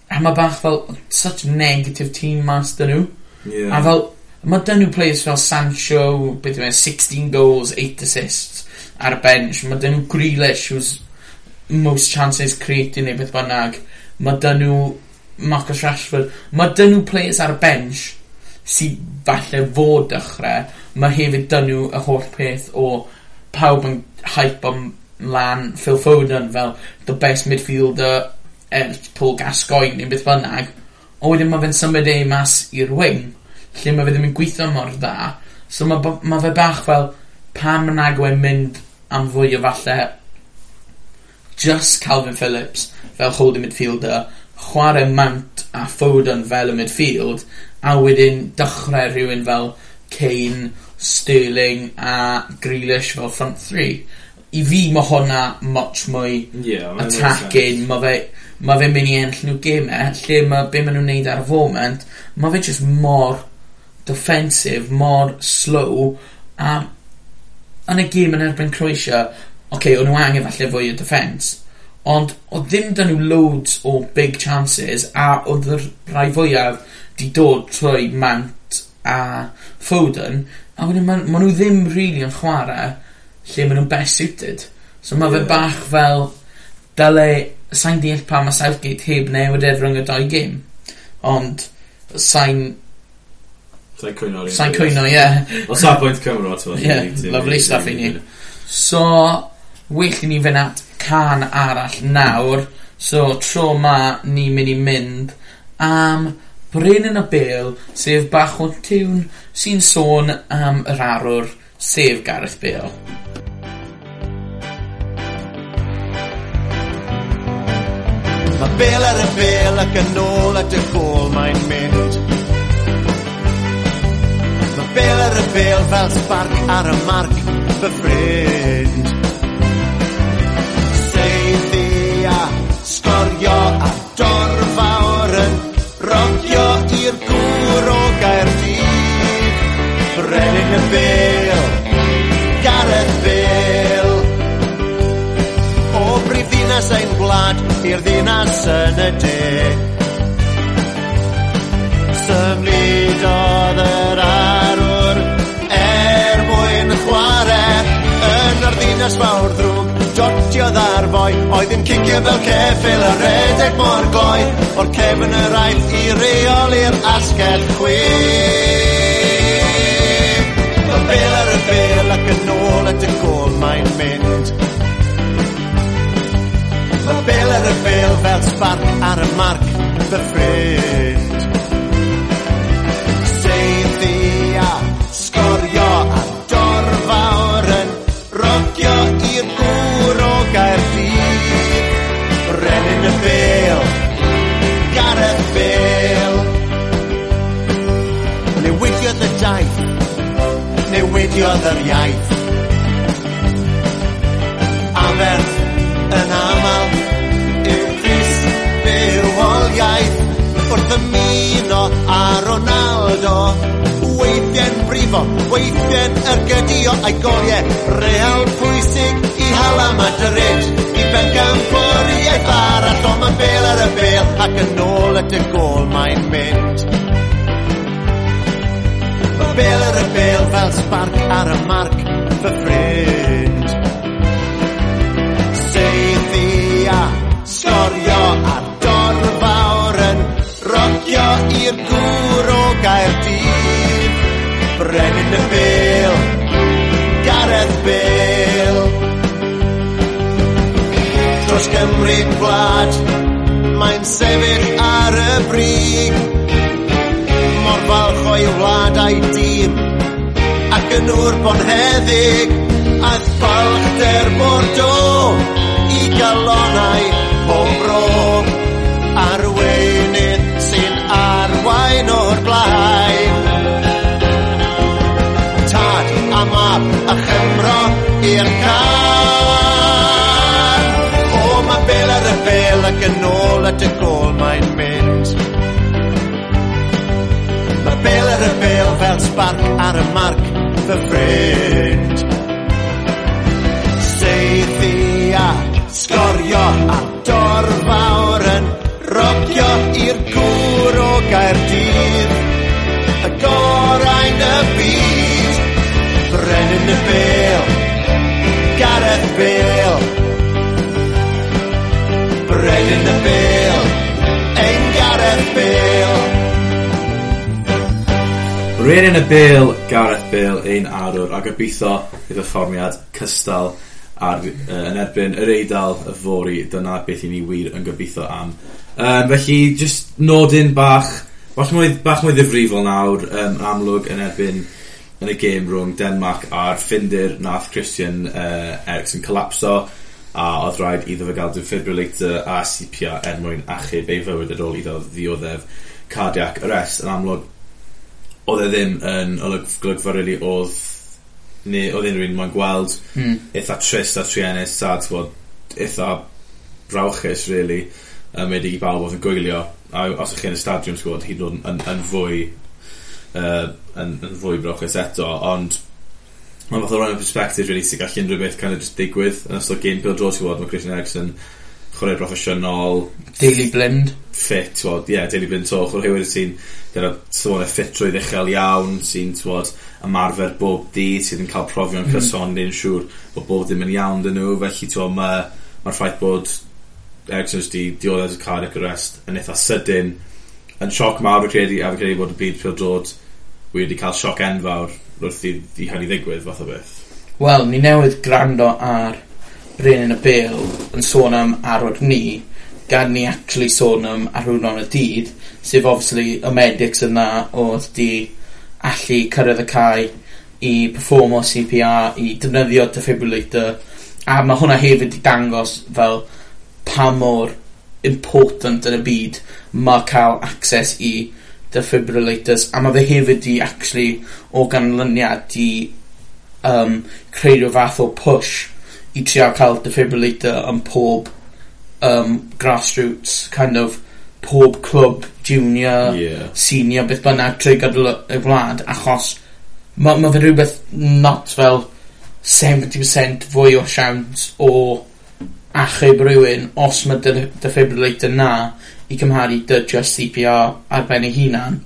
A mae bach fel such negative team mas dyn nhw yeah. A fel mae dyn nhw players fel Sancho beth yw'n e, 16 goals 8 assists ar y bench. Mae dyn nhw Grealish who's most chances created neu beth bynnag mae dyn nhw Marcus Rashford mae dyn nhw players ar y bench sydd falle fod dechrau mae hefyd dyn nhw y holl peth o pawb yn hype am lan Phil Foden fel the best midfielder er Paul Gascoigne neu beth bynnag. A wedyn mae fe'n symud ei mas i'r wing lle mae fe ddim yn gweithio mor dda. So mae, mae fe bach fel pam yn agwedd mynd am fwy o falle just Calvin Phillips fel holding midfielder, chwarae Mount a Foden fel y midfield, a wedyn dechrau rhywun fel Kane, Sterling a Grealish fel front three. I fi mae hwnna much mwy yeah, attacking. Mae fe, ma fe mynd i enll nhw gemau, e, lle mae be maen nhw'n neud ar y foment, mae fe just mor defensive, mor slow, a yn y gêm yn erbyn Croesia, oce, okay, o'n nhw angen falle fwy o defence, Ond oedd ddim dyn nhw loads o big chances a oedd y rhai fwyaf 'di dod trwy Mount a Foden a wedyn ma' ma' nhw ddim really yn chwarae lle ma' nhw'n best suited. So ma' fe bach fel dyle sai'n deall pa mae Southgate heb newid e rhwng y dau gêm ond sai'n Sai'n cwyno Sai'n cwyno ie. O safbwynt Cymru t'mo'. Ie. Lovely stuff i ni. So well i ni fynd at can arall nawr. So, tro ma, ni mynd i mynd am Brenin y Bêl, sef bach o tiwn sy'n sôn am yr arwr, sef Gareth Bale. Mae bel ar y bel ac yn ôl at y gôl mae'n mynd. Mae bel ar y bel fel sbarc ar y marc fy ffrind. rocio a dorfawr yn rocio i'r gŵr o Gaerdydd. Brenin y Bel, Gareth Bel. O brifddinas ein gwlad i'r ddinas yn y de. Symludodd yr arwr er mwyn chwarae yn yr ddinas fawr ddrwg ciciodd ar foi Oedd yn cicio fel ceffil a redeg mor gloi O'r cefn yr ail i reol i'r asgell chwif Fel bel ar y bel ac yn ôl at y gol mae'n mynd. Fel bel ar y bel fel sbarc ar y marc dy ffrind. astudiodd yr iaith. Aberth yn aml yw Chris bywoliaeth Wrth ymuno a Ronaldo Weithie'n brifo, weithie'n ergydio a'i goliau. Real pwysig i hala Madrid I ben gan bwriaeth arall ond ar y marc fy ffrind. Seiddi a sgorio a dorfawr yn rocio i'r gŵr o Gaerdydd Brenin y Bil, Gareth Bil Dros Gymru'n gwlad, mae'n sefyll ar y brig. Mor falch o'i wlad a'i dîm gynwr bo'n heddig aeth balchder bordo i galonau pob ro arweinydd sy'n arwain o'r blaen. Tad a mab a chymro i'r car. O mae bel ar y fel ac yn ôl at y gol mae'n mynd. Mae bel ar y fel fel sbarc ar y marc fy ffrind Seithi a sgorio a dorfawr yn rocio i'r gŵr o Gaerdydd. Y gorau'n y byd Brenin y Bale Gareth Bale Brenin y Bale Ein Gareth Bale yn y Bale, Gareth Bale ein arwr a gobeithio i perfformiad cystal ar, uh, yn erbyn yr eidl y fori dyna beth i ni wir yn gobeithio am. Um, felly just nodyn bach bach mwy, bach mwy ddifrifol nawr um, amlwg yn erbyn yn y gêm rhwng Denmark a'r ffindir. Nath Christian uh, Eriksen collapso a oedd rhaid iddo fe gael defibrillator a CPR er mwyn achub ei fywyd ar ôl iddo ddioddef cardiac arrest. Yn amlwg oedd e ddim yn olygfa rili oedd neu oedd unrhyw un mae'n gweld mm. eitha trist a triennus a bod eitha brawchus really um, wedi i bawb oedd yn gwylio a os ych chi yn y stadiwm sgwod hyd yn, yn, yn fwy uh, yn, yn fwy brawchus eto ond mae'n fath o rhan o perspective really sy'n gallu unrhyw beth kind of just digwydd yn ystod game build rôl ti'n gwybod mae Christian Eriksen chwarae proffesiynol Daily Blind fit ti'n gwybod yeah Daily Blind to chwarae hwyr sy'n gyda sôn y ffitrwydd uchel iawn sy'n twod ymarfer bob dydd sydd yn cael profion mm. cysonyn siŵr bod bob ddim yn iawn dyn nhw. Felly twod mae'r ma ffaith bod Ericsson wedi dioddef y cardiac arrest yn eitha sydyn. Yn sioc mawr y credu a fi credu bod y byd pwyl dod wedi cael sioc enfawr wrth i, i hynny ddigwydd fath o beth. Wel, ni newydd grando ar Brenin y Bale yn sôn am arwr ni gan ni actually sôn am arwr y dydd sef obviously y medics yna oedd di allu cyrraedd y cae i performo CPR, i defnyddio defibrillator, a mae hwnna hefyd i dangos fel pa mor important yn y byd mae cael access i defibrillators a mae fe hefyd i actually o ganlyniad i um, creu rhyw fath o push i trio cael defibrillator yn pob um, grassroots kind of pob clwb junior, yeah. senior, beth bynnag trwy gydol y gwlad, achos mae ma fe rhywbeth not fel 70% fwy o siawns o achub rhywun os mae dy defibrillator na i cymharu dy just CPR ar ben ei hunan.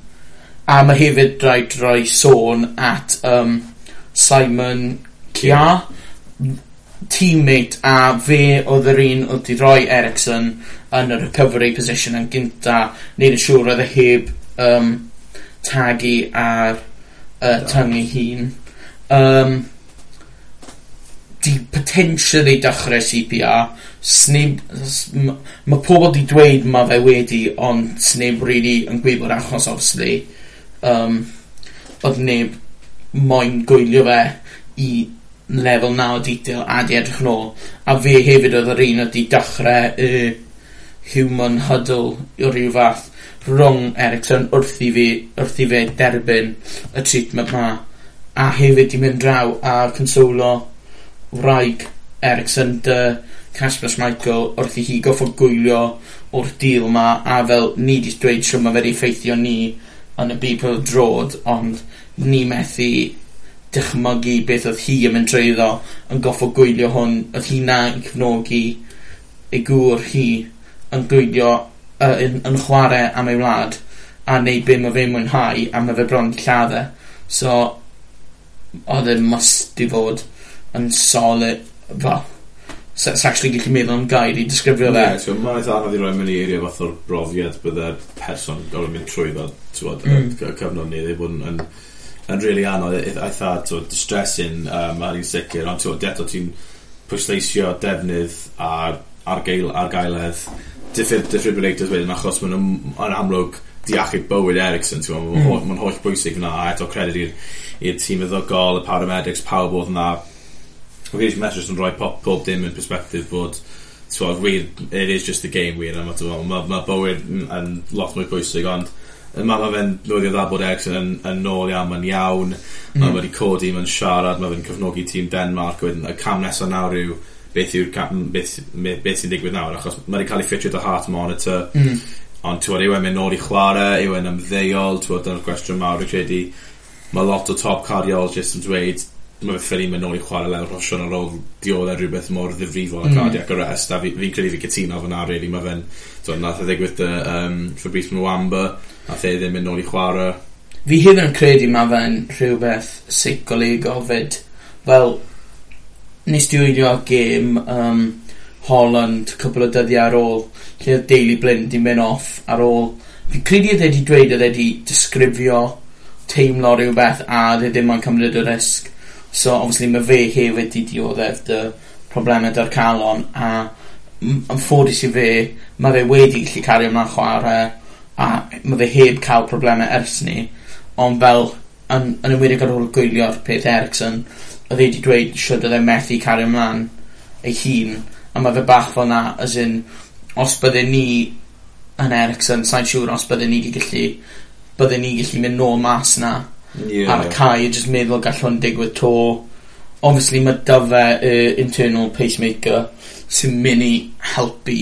A mae hefyd rhaid rhoi sôn at um, Simon Kia teammate a fe oedd yr un oedd wedi rhoi Ericsson yn y recovery position yn gynta. Neud yn siŵr oedd e heb um, tagu ar uh, tyngu hun. Um, di potentially dechrau CPR snib, mae pobl di dweud mae fe wedi ond snib really yn gwybod achos obviously. Um, oedd neb moyn gwylio fe i lefel naw detail a di edrych yn ôl. A fe hefyd oedd yr un oedd di dechrau y human huddle o ryw fath rhwng Ericsson wrth i fi wrth i fe derbyn y treatment ma. A hefyd di mynd draw a consolo wraig Ericsson dy Casper Schmeichel wrth i hi goffo gwylio o'r deal ma a fel ni di dweud siwr ma fe di ffeithio ni yn y byd pwyl drod ond ni methu dychmygu beth oedd hi yn mynd trwyddo, yn goffo gwylio hwn. oedd hi na 'na'n cefnogi ei gŵr hi yn gwylio uh, yn yn chwarae am ei wlad, a neud be' mae fe'n mwynhau, a mae fe bron 'di lladd. E. So oedd e'n must i fod yn solid fel sa sa actually gallu meddwl am gair i disgrifio fe. Ie, t'mo' mae'n eitha anodd i roi mewn i eirie fath o'r brofiad bydde'r person gor'o' mynd trwyddo t'mod mm. cyfnod ni ddim ddeud bod yn yn yn really anodd e- e- eitha t'od distressing um, ar un sicr ond ti'n eto ti'n pwysleisio defnydd ar, ar, gael, ar gaeledd defibrillators wedyn achos maen nhw'n amlwg diachyd bywyd Ericsson ti'n mm. ma'n, ma'n holl bwysig yna a eto credit i'r tîm iddogol y paramedics pawb oedd yna Mae Gage Metres yn rhoi pop pob dim yn perspektif bod twod, wir, it is just a game wir ma, ma, ma bywyd yn lot mwy pwysig ond Mae ma fe'n lwyddio dda bod Eriksen yn, yn nôl iawn, mae'n iawn. Mm. Mae wedi codi, mae'n siarad, mae fe'n cyfnogi tîm Denmark. Wedyn, y cam nesaf nawr yw beth yw'r beth, beth sy'n digwydd nawr, achos mae wedi cael ei ffitio dy heart monitor. Mm. Ond ti'n yw e'n mynd nôl i chwarae, yw e'n ymddeol, ti'n dyna'r gwestiwn mawr, i credu. Mae lot o top cardiologists yn dweud mae fe ffilm yn ôl i chwarae lawr hosion ar ôl dioddau e rhywbeth mor ddifrifol mm. a cardiac arrest a fi'n fi credu fi cytuno fyna really mae fe'n so, nath e ddigwydd dy um, Fabrice Mwamba nath e ddim yn nôl i chwarae fi hyn yn credu mae fe'n rhywbeth seicolegol fyd. Fel nes di wylio gêm um, Holland cwbl o dyddiau ar ôl lle oedd Daily Blind di mynd off ar ôl. Fi credu oedd wedi dweud oedd wedi disgrifio teimlo rhywbeth a oedd e ddim yn cymryd y risg. So obviously mae fe hefyd i dioddef dy problemau dy'r calon a yn ffodus i fe mae fe wedi gallu cario ymlaen chwarae a mae fe heb cael problemau ers ni. Ond fel yn, yn ymwneud ar ôl gwylio'r peth Ericsson oedd e wedi dweud siwr oedd e methu cario ymlaen ei hun a mae fe bach fel na as in os bydde ni yn Ericsson sa'n siŵr os bydde ni wedi gallu bydde ni gallu mynd nôl mas na. Yeah. Ar y cae, jyst meddwl gall hwn digwydd to. Obviously, mae dy fe uh, internal pacemaker sy'n mynd i helpu,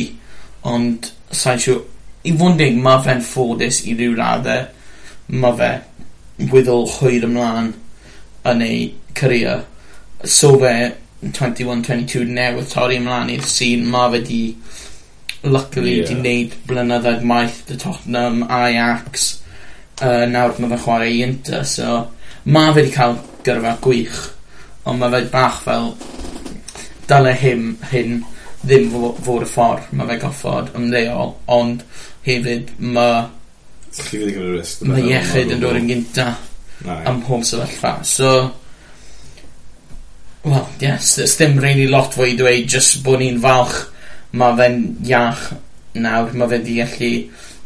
ond sa'n siw... I fod yn deg, mae fe'n ffodus i ryw raddau. Mae fe wyddol hwyr ymlaen yn ei career. So fe 21-22 newydd torri ymlaen i'r sîn. Mae fe di luckily yeah. di wneud blynyddoedd maith dy Tottenham, Ajax, uh, nawr mae fe'n chwarae i Inter, so mae fe wedi cael gyrfa gwych, ond mae fe bach fel dyle hyn, hyn ddim fod y ffordd mae fe goffod ymddeol, ond hefyd mae Mae iechyd yn dod yn gynta am mhob sefyllfa. So, wel, yes, ys dim really lot fwy i dweud, just bod ni'n falch. Mae fe'n iach nawr, mae fe wedi gallu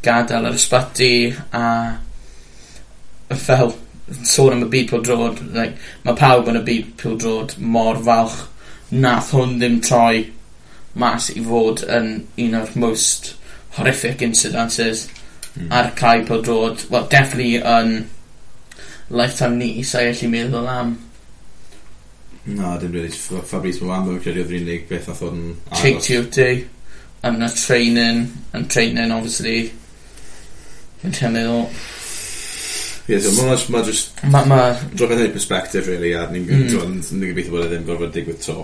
gadael yr ysbyty a fel sôn am y byd pêl-drod like, mae pawb yn y byd pêl-drod mor falch nath hwn ddim troi mas i fod yn un o'r most horrific incidences mm. ar cael pêl-drod well definitely yn lifetime ni sa'i allu meddwl am No, dim really. Fabrice Mwambo yn credu oedd yr unig beth oedd yn... Take duty. Yn y training. Yn training, obviously. Yn teimlo Ie, so mae ma just... Ma, ma... Drwy meddwl perspective, really, a ni'n mm. ni gobeithio bod e ddim gorfod digwydd to.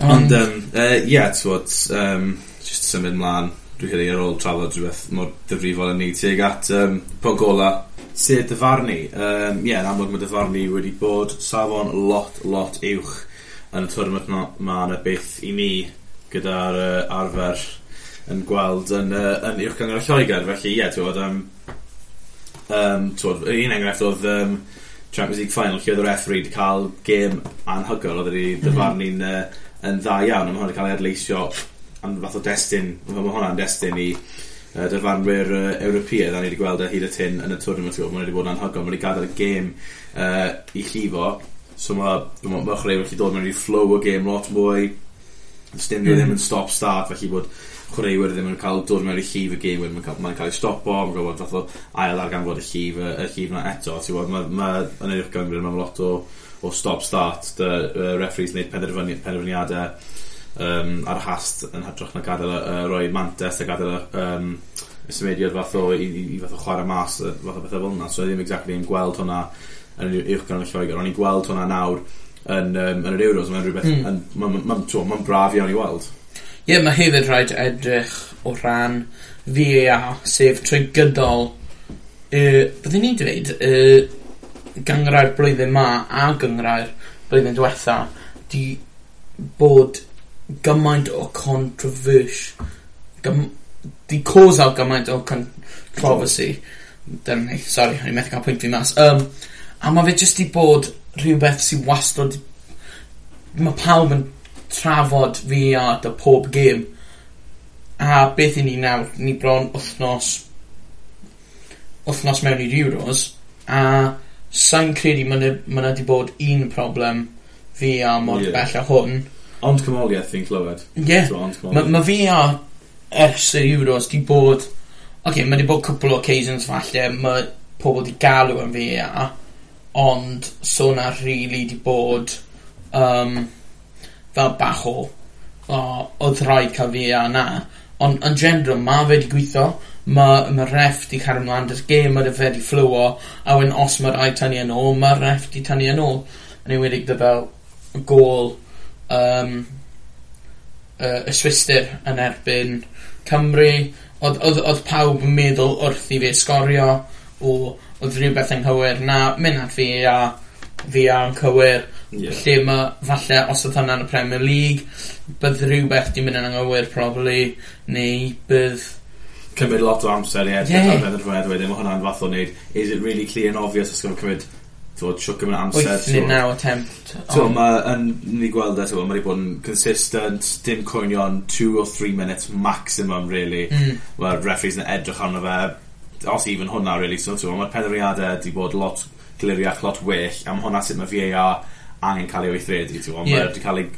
Ond, um, uh, yeah, twod, um, just symud mlaen, dwi'n hynny ar ôl trafod rhywbeth mor dyfrifol yn ni tuag at um, Pogola, sef dyfarnu. Um, ie, yeah, yn amlwg mae dyfarnu wedi bod safon lot, lot uwch yn y twrnod ma yna beth i ni gyda'r uh, arfer yn gweld yn, uh, yn uwch gyngor y Lloegr. Felly, ie, yeah, twod, um, um, twod, un enghraifft oedd um, Champions League final lle oedd y referee wedi cael gêm mhm. anhygol oedd wedi dyfarnu'n mm uh, yn dda iawn a mae hwnna'n cael ei adleisio am fath o destun mae hwnna'n destun i uh, dyfarnwyr uh, Ewropeaidd a ni wedi gweld y hyd y tyn yn y twrnament mae wedi bod yn anhygol mae wedi gadael y gêm uh, i llifo so mae ma, ma chreu wedi dod mewn i flow o gêm lot mwy. Stem mm. ddim yn stop start felly bod chwaraewyr ddim yn cael dod mewn i llif y gewyr mae'n cael, cael ei stopo mae'n gwybod fath o ail ar ganfod y llif y, y llif yna eto ti'n gwybod mae ma, yn yr gangryd mae'n lot o, o stop start dy uh, referees wneud penderfyniadau um, ar hast yn hytrach na gadael uh, roi mantes a gadael um, y symudiad fath o i, i, i fath o chwarae mas fath o bethau fel yna so ddim exactly yn gweld hwnna yn yr uwchgan y Lloegr ond i'n gweld hwnna nawr yn, um, yn yr Euros mae'n rhywbeth mm. mae'n ma, ma, ma, braf iawn i weld. Ie, yeah, mae hefyd rhaid edrych o ran VAR, sef trwy gydol uh, byddwn ni'n dweud, uh, gyngrau'r blwyddyn ma a gyngrau'r blwyddyn diwetha, di bod gymaint o controversy, gym, di cwsal gymaint o controversy, dyna ni, sorry, o'n i'n methu cael pwynt fi mas, um, a mae fe jyst di bod rhywbeth sy'n wastod, mae pawb yn trafod fi a dy pob gêm. A beth i ni nawr? Ni bron wythnos wythnos mewn i'r Euros a sa'n credu mae yna wedi bod un problem fi a mor yeah. bell a hwn. Ond cymoliaeth fi'n clywed. Ie. Mae ma fi a ers yr Euros di bod... ok, mae wedi bod cwpl o occasions falle, mae pobl wedi galw yn fi a ond so na rili really di bod... Um, fel bach o o odd rhaid cael fi a 'na. Ond yn general mae fe wedi gweithio mae ma' ref 'di cael ymlaen dy'r gêm mae fe wedi fflywio a wedyn os mae rhaid tynnu yn ôl mae ref 'di tynnu yn ôl. Yn enwedig 'da fel gol um, yy y swister yn erbyn Cymru. Oedd, oedd, oedd pawb yn meddwl wrth i fe sgorio o oedd rhywbeth yn cywir 'na mynd at fi a fi a'n cywir. Yeah. Lle mae, falle, os oedd hwnna'n y Premier League, bydd rhywbeth di mynd yn anghywir, probably, neu bydd... Cymryd lot o amser i edrych yeah. ar feddwl wedyn, mae hwnna'n fath o wneud, is it really clear and obvious os gwrdd cymryd Tywod, siwc yn amser. Wyth neu naw attempt. Tywod, mae yn ni gweld e, tywod, mae wedi bod yn consistent, dim cwynion, two or three minutes maximum, really. Mm. Mae'r referees yn edrych arno fe, os even hwnna, really. So, tywod, mae'r penderfyniadau wedi bod lot gliriach, lot well, am hwnna sut mae VAR angen cael ei weithredu, ti'n gwybod. Yeah. Mae wedi cael ei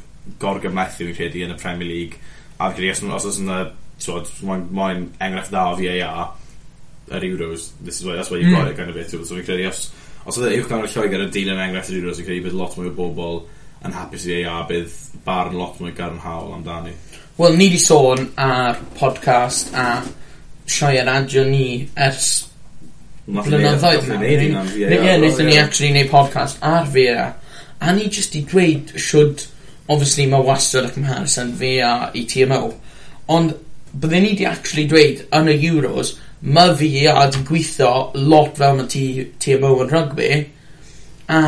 gorgymethu, fi'n credu, yn y Premier League. A fi'n credu, os oes yna, ti'n gwybod, mae'n enghraifft dda o VAR, yr Euros, this is why, that's why you've mm. got it, kind of bit. So fi'n credu, os, os oedd e uwch gan y Lloegr yn dilyn enghraifft yr Euros, fi'n credu bydd lot mwy o bobl yn hapus i VAR, bydd barn lot mwy garnhaol amdani. Wel, ni di sôn ar podcast a sioe radio ni ers e- blynyddoedd. E ie, wnaethon ni actually neud podcast ar VAR a ni jyst i dweud siwd obviously mae wastad y cymharison fi a ETMO ond bydden ni di actually dweud yn y Euros mae fi a di gweithio lot fel mae TMO yn rygbi a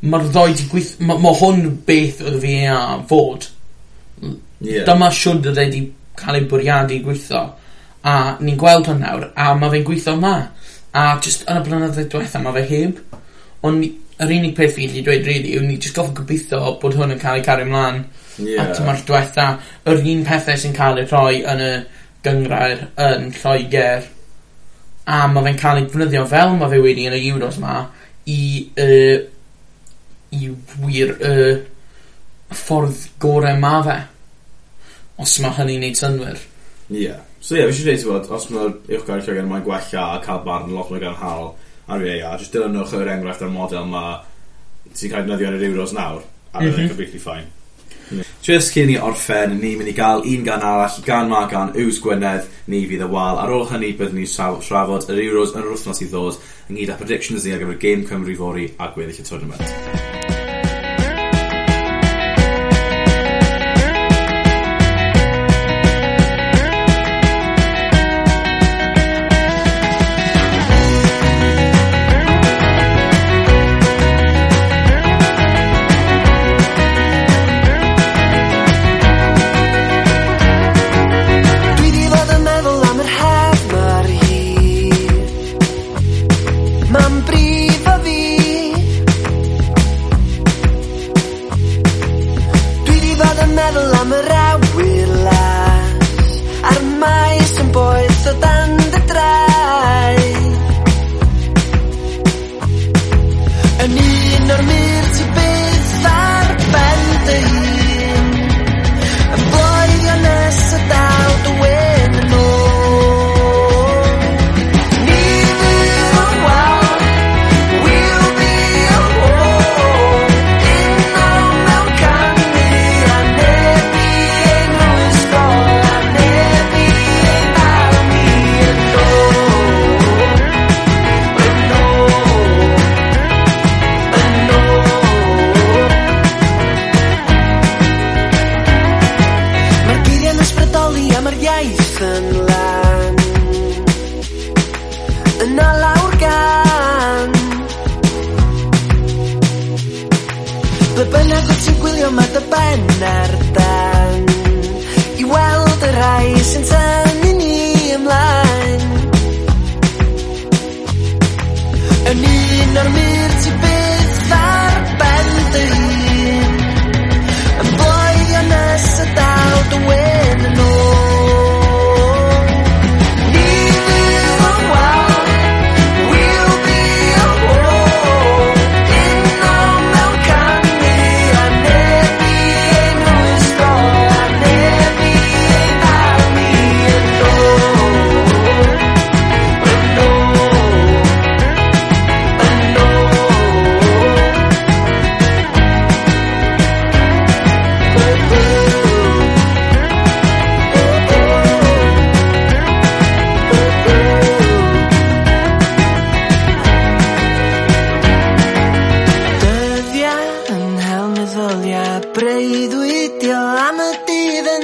mae'r ddoi di gweithio mae, ma hwn beth oedd fi a fod. Yeah. dyma siwnd oedd wedi cael ei bwriadu gweithio. A ni'n gweld hwn nawr a mae fe'n gweithio yma. A just yn y blynyddoedd diwethaf mae fe heb. Ond yr unig peth fi gallu dweud really, yw ni jyst gorfod gobeithio bod hwn yn cael ei cario mlan. Ie. A tymor diwetha, yr un pethau sy'n cael ei rhoi yn y gyngrair yn Lloegr. a mae fe'n cael ei ddefnyddio fel mae fe wedi yn y Euros yma i uh, i wir y uh, ffordd gorau ma' fe. Os mae hynny'n neud synwyr. Ie. Yeah. So ie yeah, fi eisiau dweud t'mod os ma'r uwchgar Lloeger mae'n gwella a cael barn lot mwy gadarnhaol ar VAR, jyst dilynwch yr enghraifft ar model ma sy'n cael defnyddio yn yr Euros nawr, a bydd e'n mhm. completely fine. Just cyn i orffen, ni'n mynd i gael un gan arall, gan ma gan Ews Gwynedd, ni fydd y wal. Ar ôl hynny, byddwn ni'n trafod yr Euros yn yr wythnos i ddod, ynghyd â predictions ni ar gyfer Game Cymru fori a gweddill y tournament.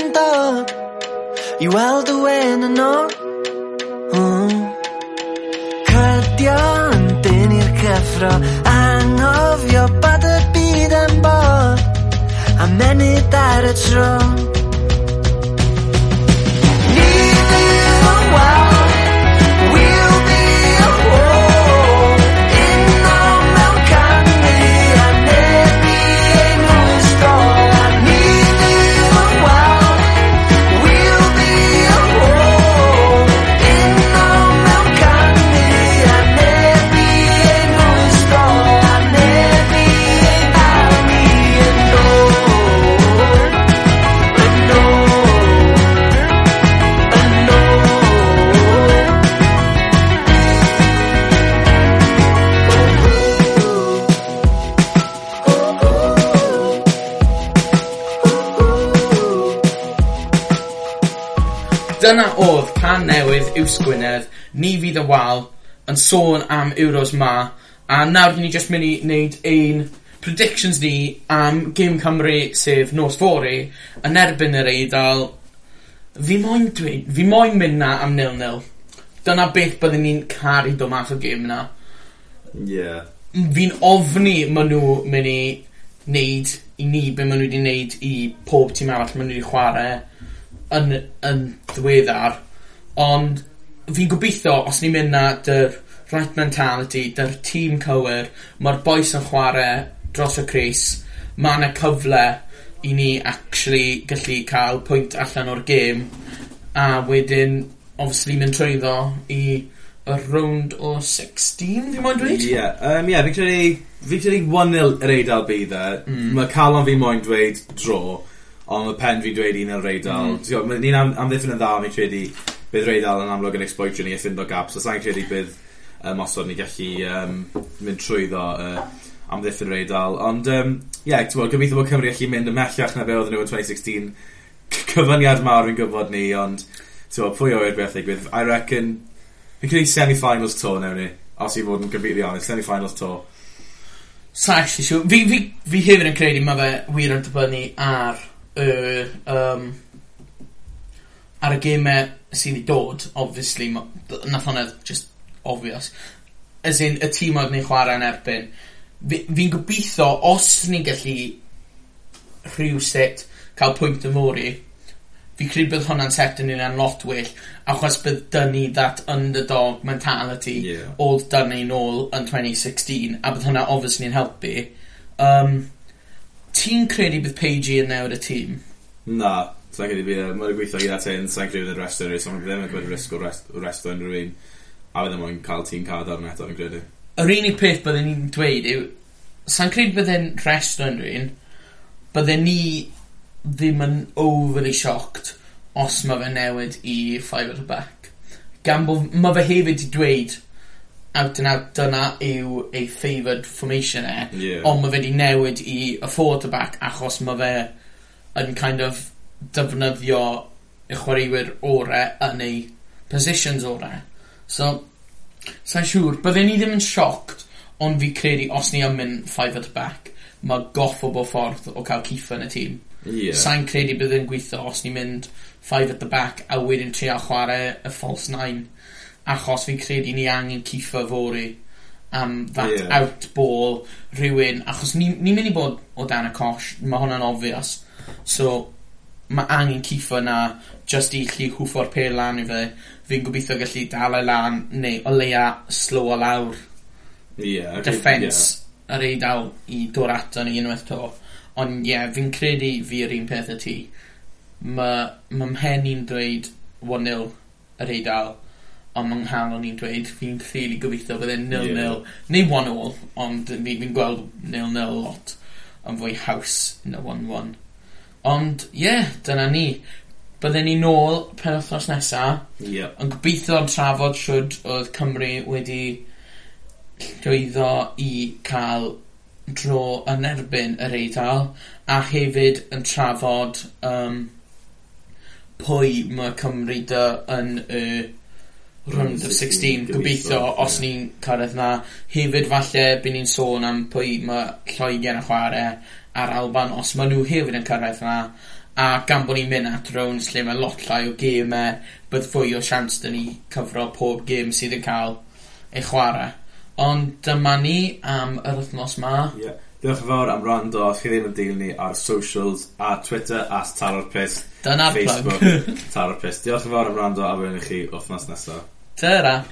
dwi'n dod i weld y wen yn ôl mm. Cydio yn dyn i'r cyffro Anghofio bod y byd yn bod A menyd ar y tro Dyna oedd pan newydd Iws Gwynedd, ni fydd y wal, yn sôn am Euros ma, a nawr ni jyst mynd i wneud ein predictions ni am Gym Cymru sef nos fori yn erbyn yr eidl. Fi moyn dweud, fi moyn mynd na am nil-nil. Dyna beth byddwn ni'n caru do math o gym na. Yeah. Fi'n ofni maen nhw mynd i wneud i ni be maen nhw wedi wneud i pob tîm arall maen nhw wedi chwarae yn, yn ddiweddar, ond fi'n gobeithio, os ni'n mynd na dy'r right mentality, dy'r tîm cywir, ma'r boes yn chwarae dros y Cris, mae yna cyfle i ni actually gallu cael pwynt allan o'r gêm, a wedyn obviously mynd trwyddo i y round o 16, fi moyn dweud? Ie, yeah, um, yeah, fi'n credu, fi'n credu 1-0 yr Eidal bydd e. Mm. Mae Calon fi moyn dweud dro. Ond mae pen fi'n dweud un o'r reidal. Mm. Ni'n am, amddiffyn yn dda, fi'n credu bydd reidal yn amlwg yn exploitio ni a ffindo gaps. So, sa'n credu bydd um, osod ni gallu um, mynd trwyddo uh, amddiffyn reidal. Ond, ie, um, yeah, gobeithio bod Cymru allu mynd ymellach na be oedden nhw yn 2016. Cyfyniad mawr yn gwybod ni, ond Tewa, pwy o'r beth ddigwydd? I reckon... Fi'n credu semi-finals to newn ni. Os i fod yn completely honest, semi-finals to. Sa'n actually siw. Fi, fi, fi hefyd yn credu mae fe wir yn dibynnu ar yr um, ar y geme sydd i dod obviously ma, nath hwnna just obvious. As in y tîm oedd ni'n chwarae yn erbyn. Fi'n fi gobeithio os ni'n gallu rhyw set cael pwynt yn fawr i fi credu bydd hwnna'n set yn un lot well achos bydd dynnu that underdog mentality yeah. old dynnu nôl yn 2016 a bydd hwnna obviously yn helpu. Um, Ti'n credu bydd Paige yn newid y tîm? Na, sa'n credu bydd. Mae'n gweithio gyda Tyn, sa'n credu bydd y rest o'r reis, ond ddim yn gwneud risg o rest o'n rhywun. A bydd e cael tîm cad arno eto, yn credu. Yr unig peth byddwn ni'n dweud yw, sa'n credu byddai'n rest o'n rhywun, bydden ni ddim yn overly shocked os mae fe newid i five at the back. Gan bod mae fe hefyd i dweud out and out dyna yw ei favoured formation e. Ie. Ond mae fe 'di newid i y forward to back achos mae fe yn kind of defnyddio y chwaraewyr orau yn ei positions orau So, sa'n siŵr. Bydden ni ddim yn shocked ond fi credu os ni yn mynd five at the back ma' goffo bo ffordd o cael Keefer yn y tîm. Ie. sa'n credu bydd e'n gweithio os ni'n mynd five at the back a wedyn trio chwarae y false nine achos fi'n credu ni angen cuthio fory am that Ie. out ball rhywun achos ni ni mynd i bod o dan y cosh mae hwnna'n obvious so ma' angen cuthio 'na just i chi hwffo'r pêl lan i fe fi'n gobeithio gallu dal e lan neu o leia sloio lawr. Ie. Defence yr Eidal i dod ato ni unwaith 'to ond ie fi'n credu fi yr un peth y ti ma' ma' mhen i'n dweud one nil yr Eidal ond yng nghalon i'n dweud fi'n rili gobeithio bydd e'n nil nil neu one all ond fi fi'n gweld nil nil lot yn fwy haws na one one. Ond ie dyna ni. Bydden ni nôl penwthnos nesa. Yep. yn gobeithio trafod shwd oedd Cymru wedi llwyddo i cael dro yn erbyn yr Eidal a hefyd yn trafod um, pwy mae Cymru dy yn y round of 16 gobeithio os ni'n cyrraedd 'na. Hefyd falle by' ni'n sôn am pwy mae Lloeger yn chwarae a'r Alban os maen nhw hefyd yn cyrraedd 'na a gan bod ni'n mynd at rownd lle mae lot llai o gemau bydd fwy o siawns dyn ni cyfro pob gêm sydd yn cael ei chwarae Ond dyma ni am yr wythnos 'ma. Ie. Diolch yn fawr am rando Os chi ddim yn dilyn ni ar socials a Twitter at taro'r pist. Dyna'r plug. Facebook taro'r pist. Diolch yn fawr am rando a welwn i chi wythnos nesaf Ta-da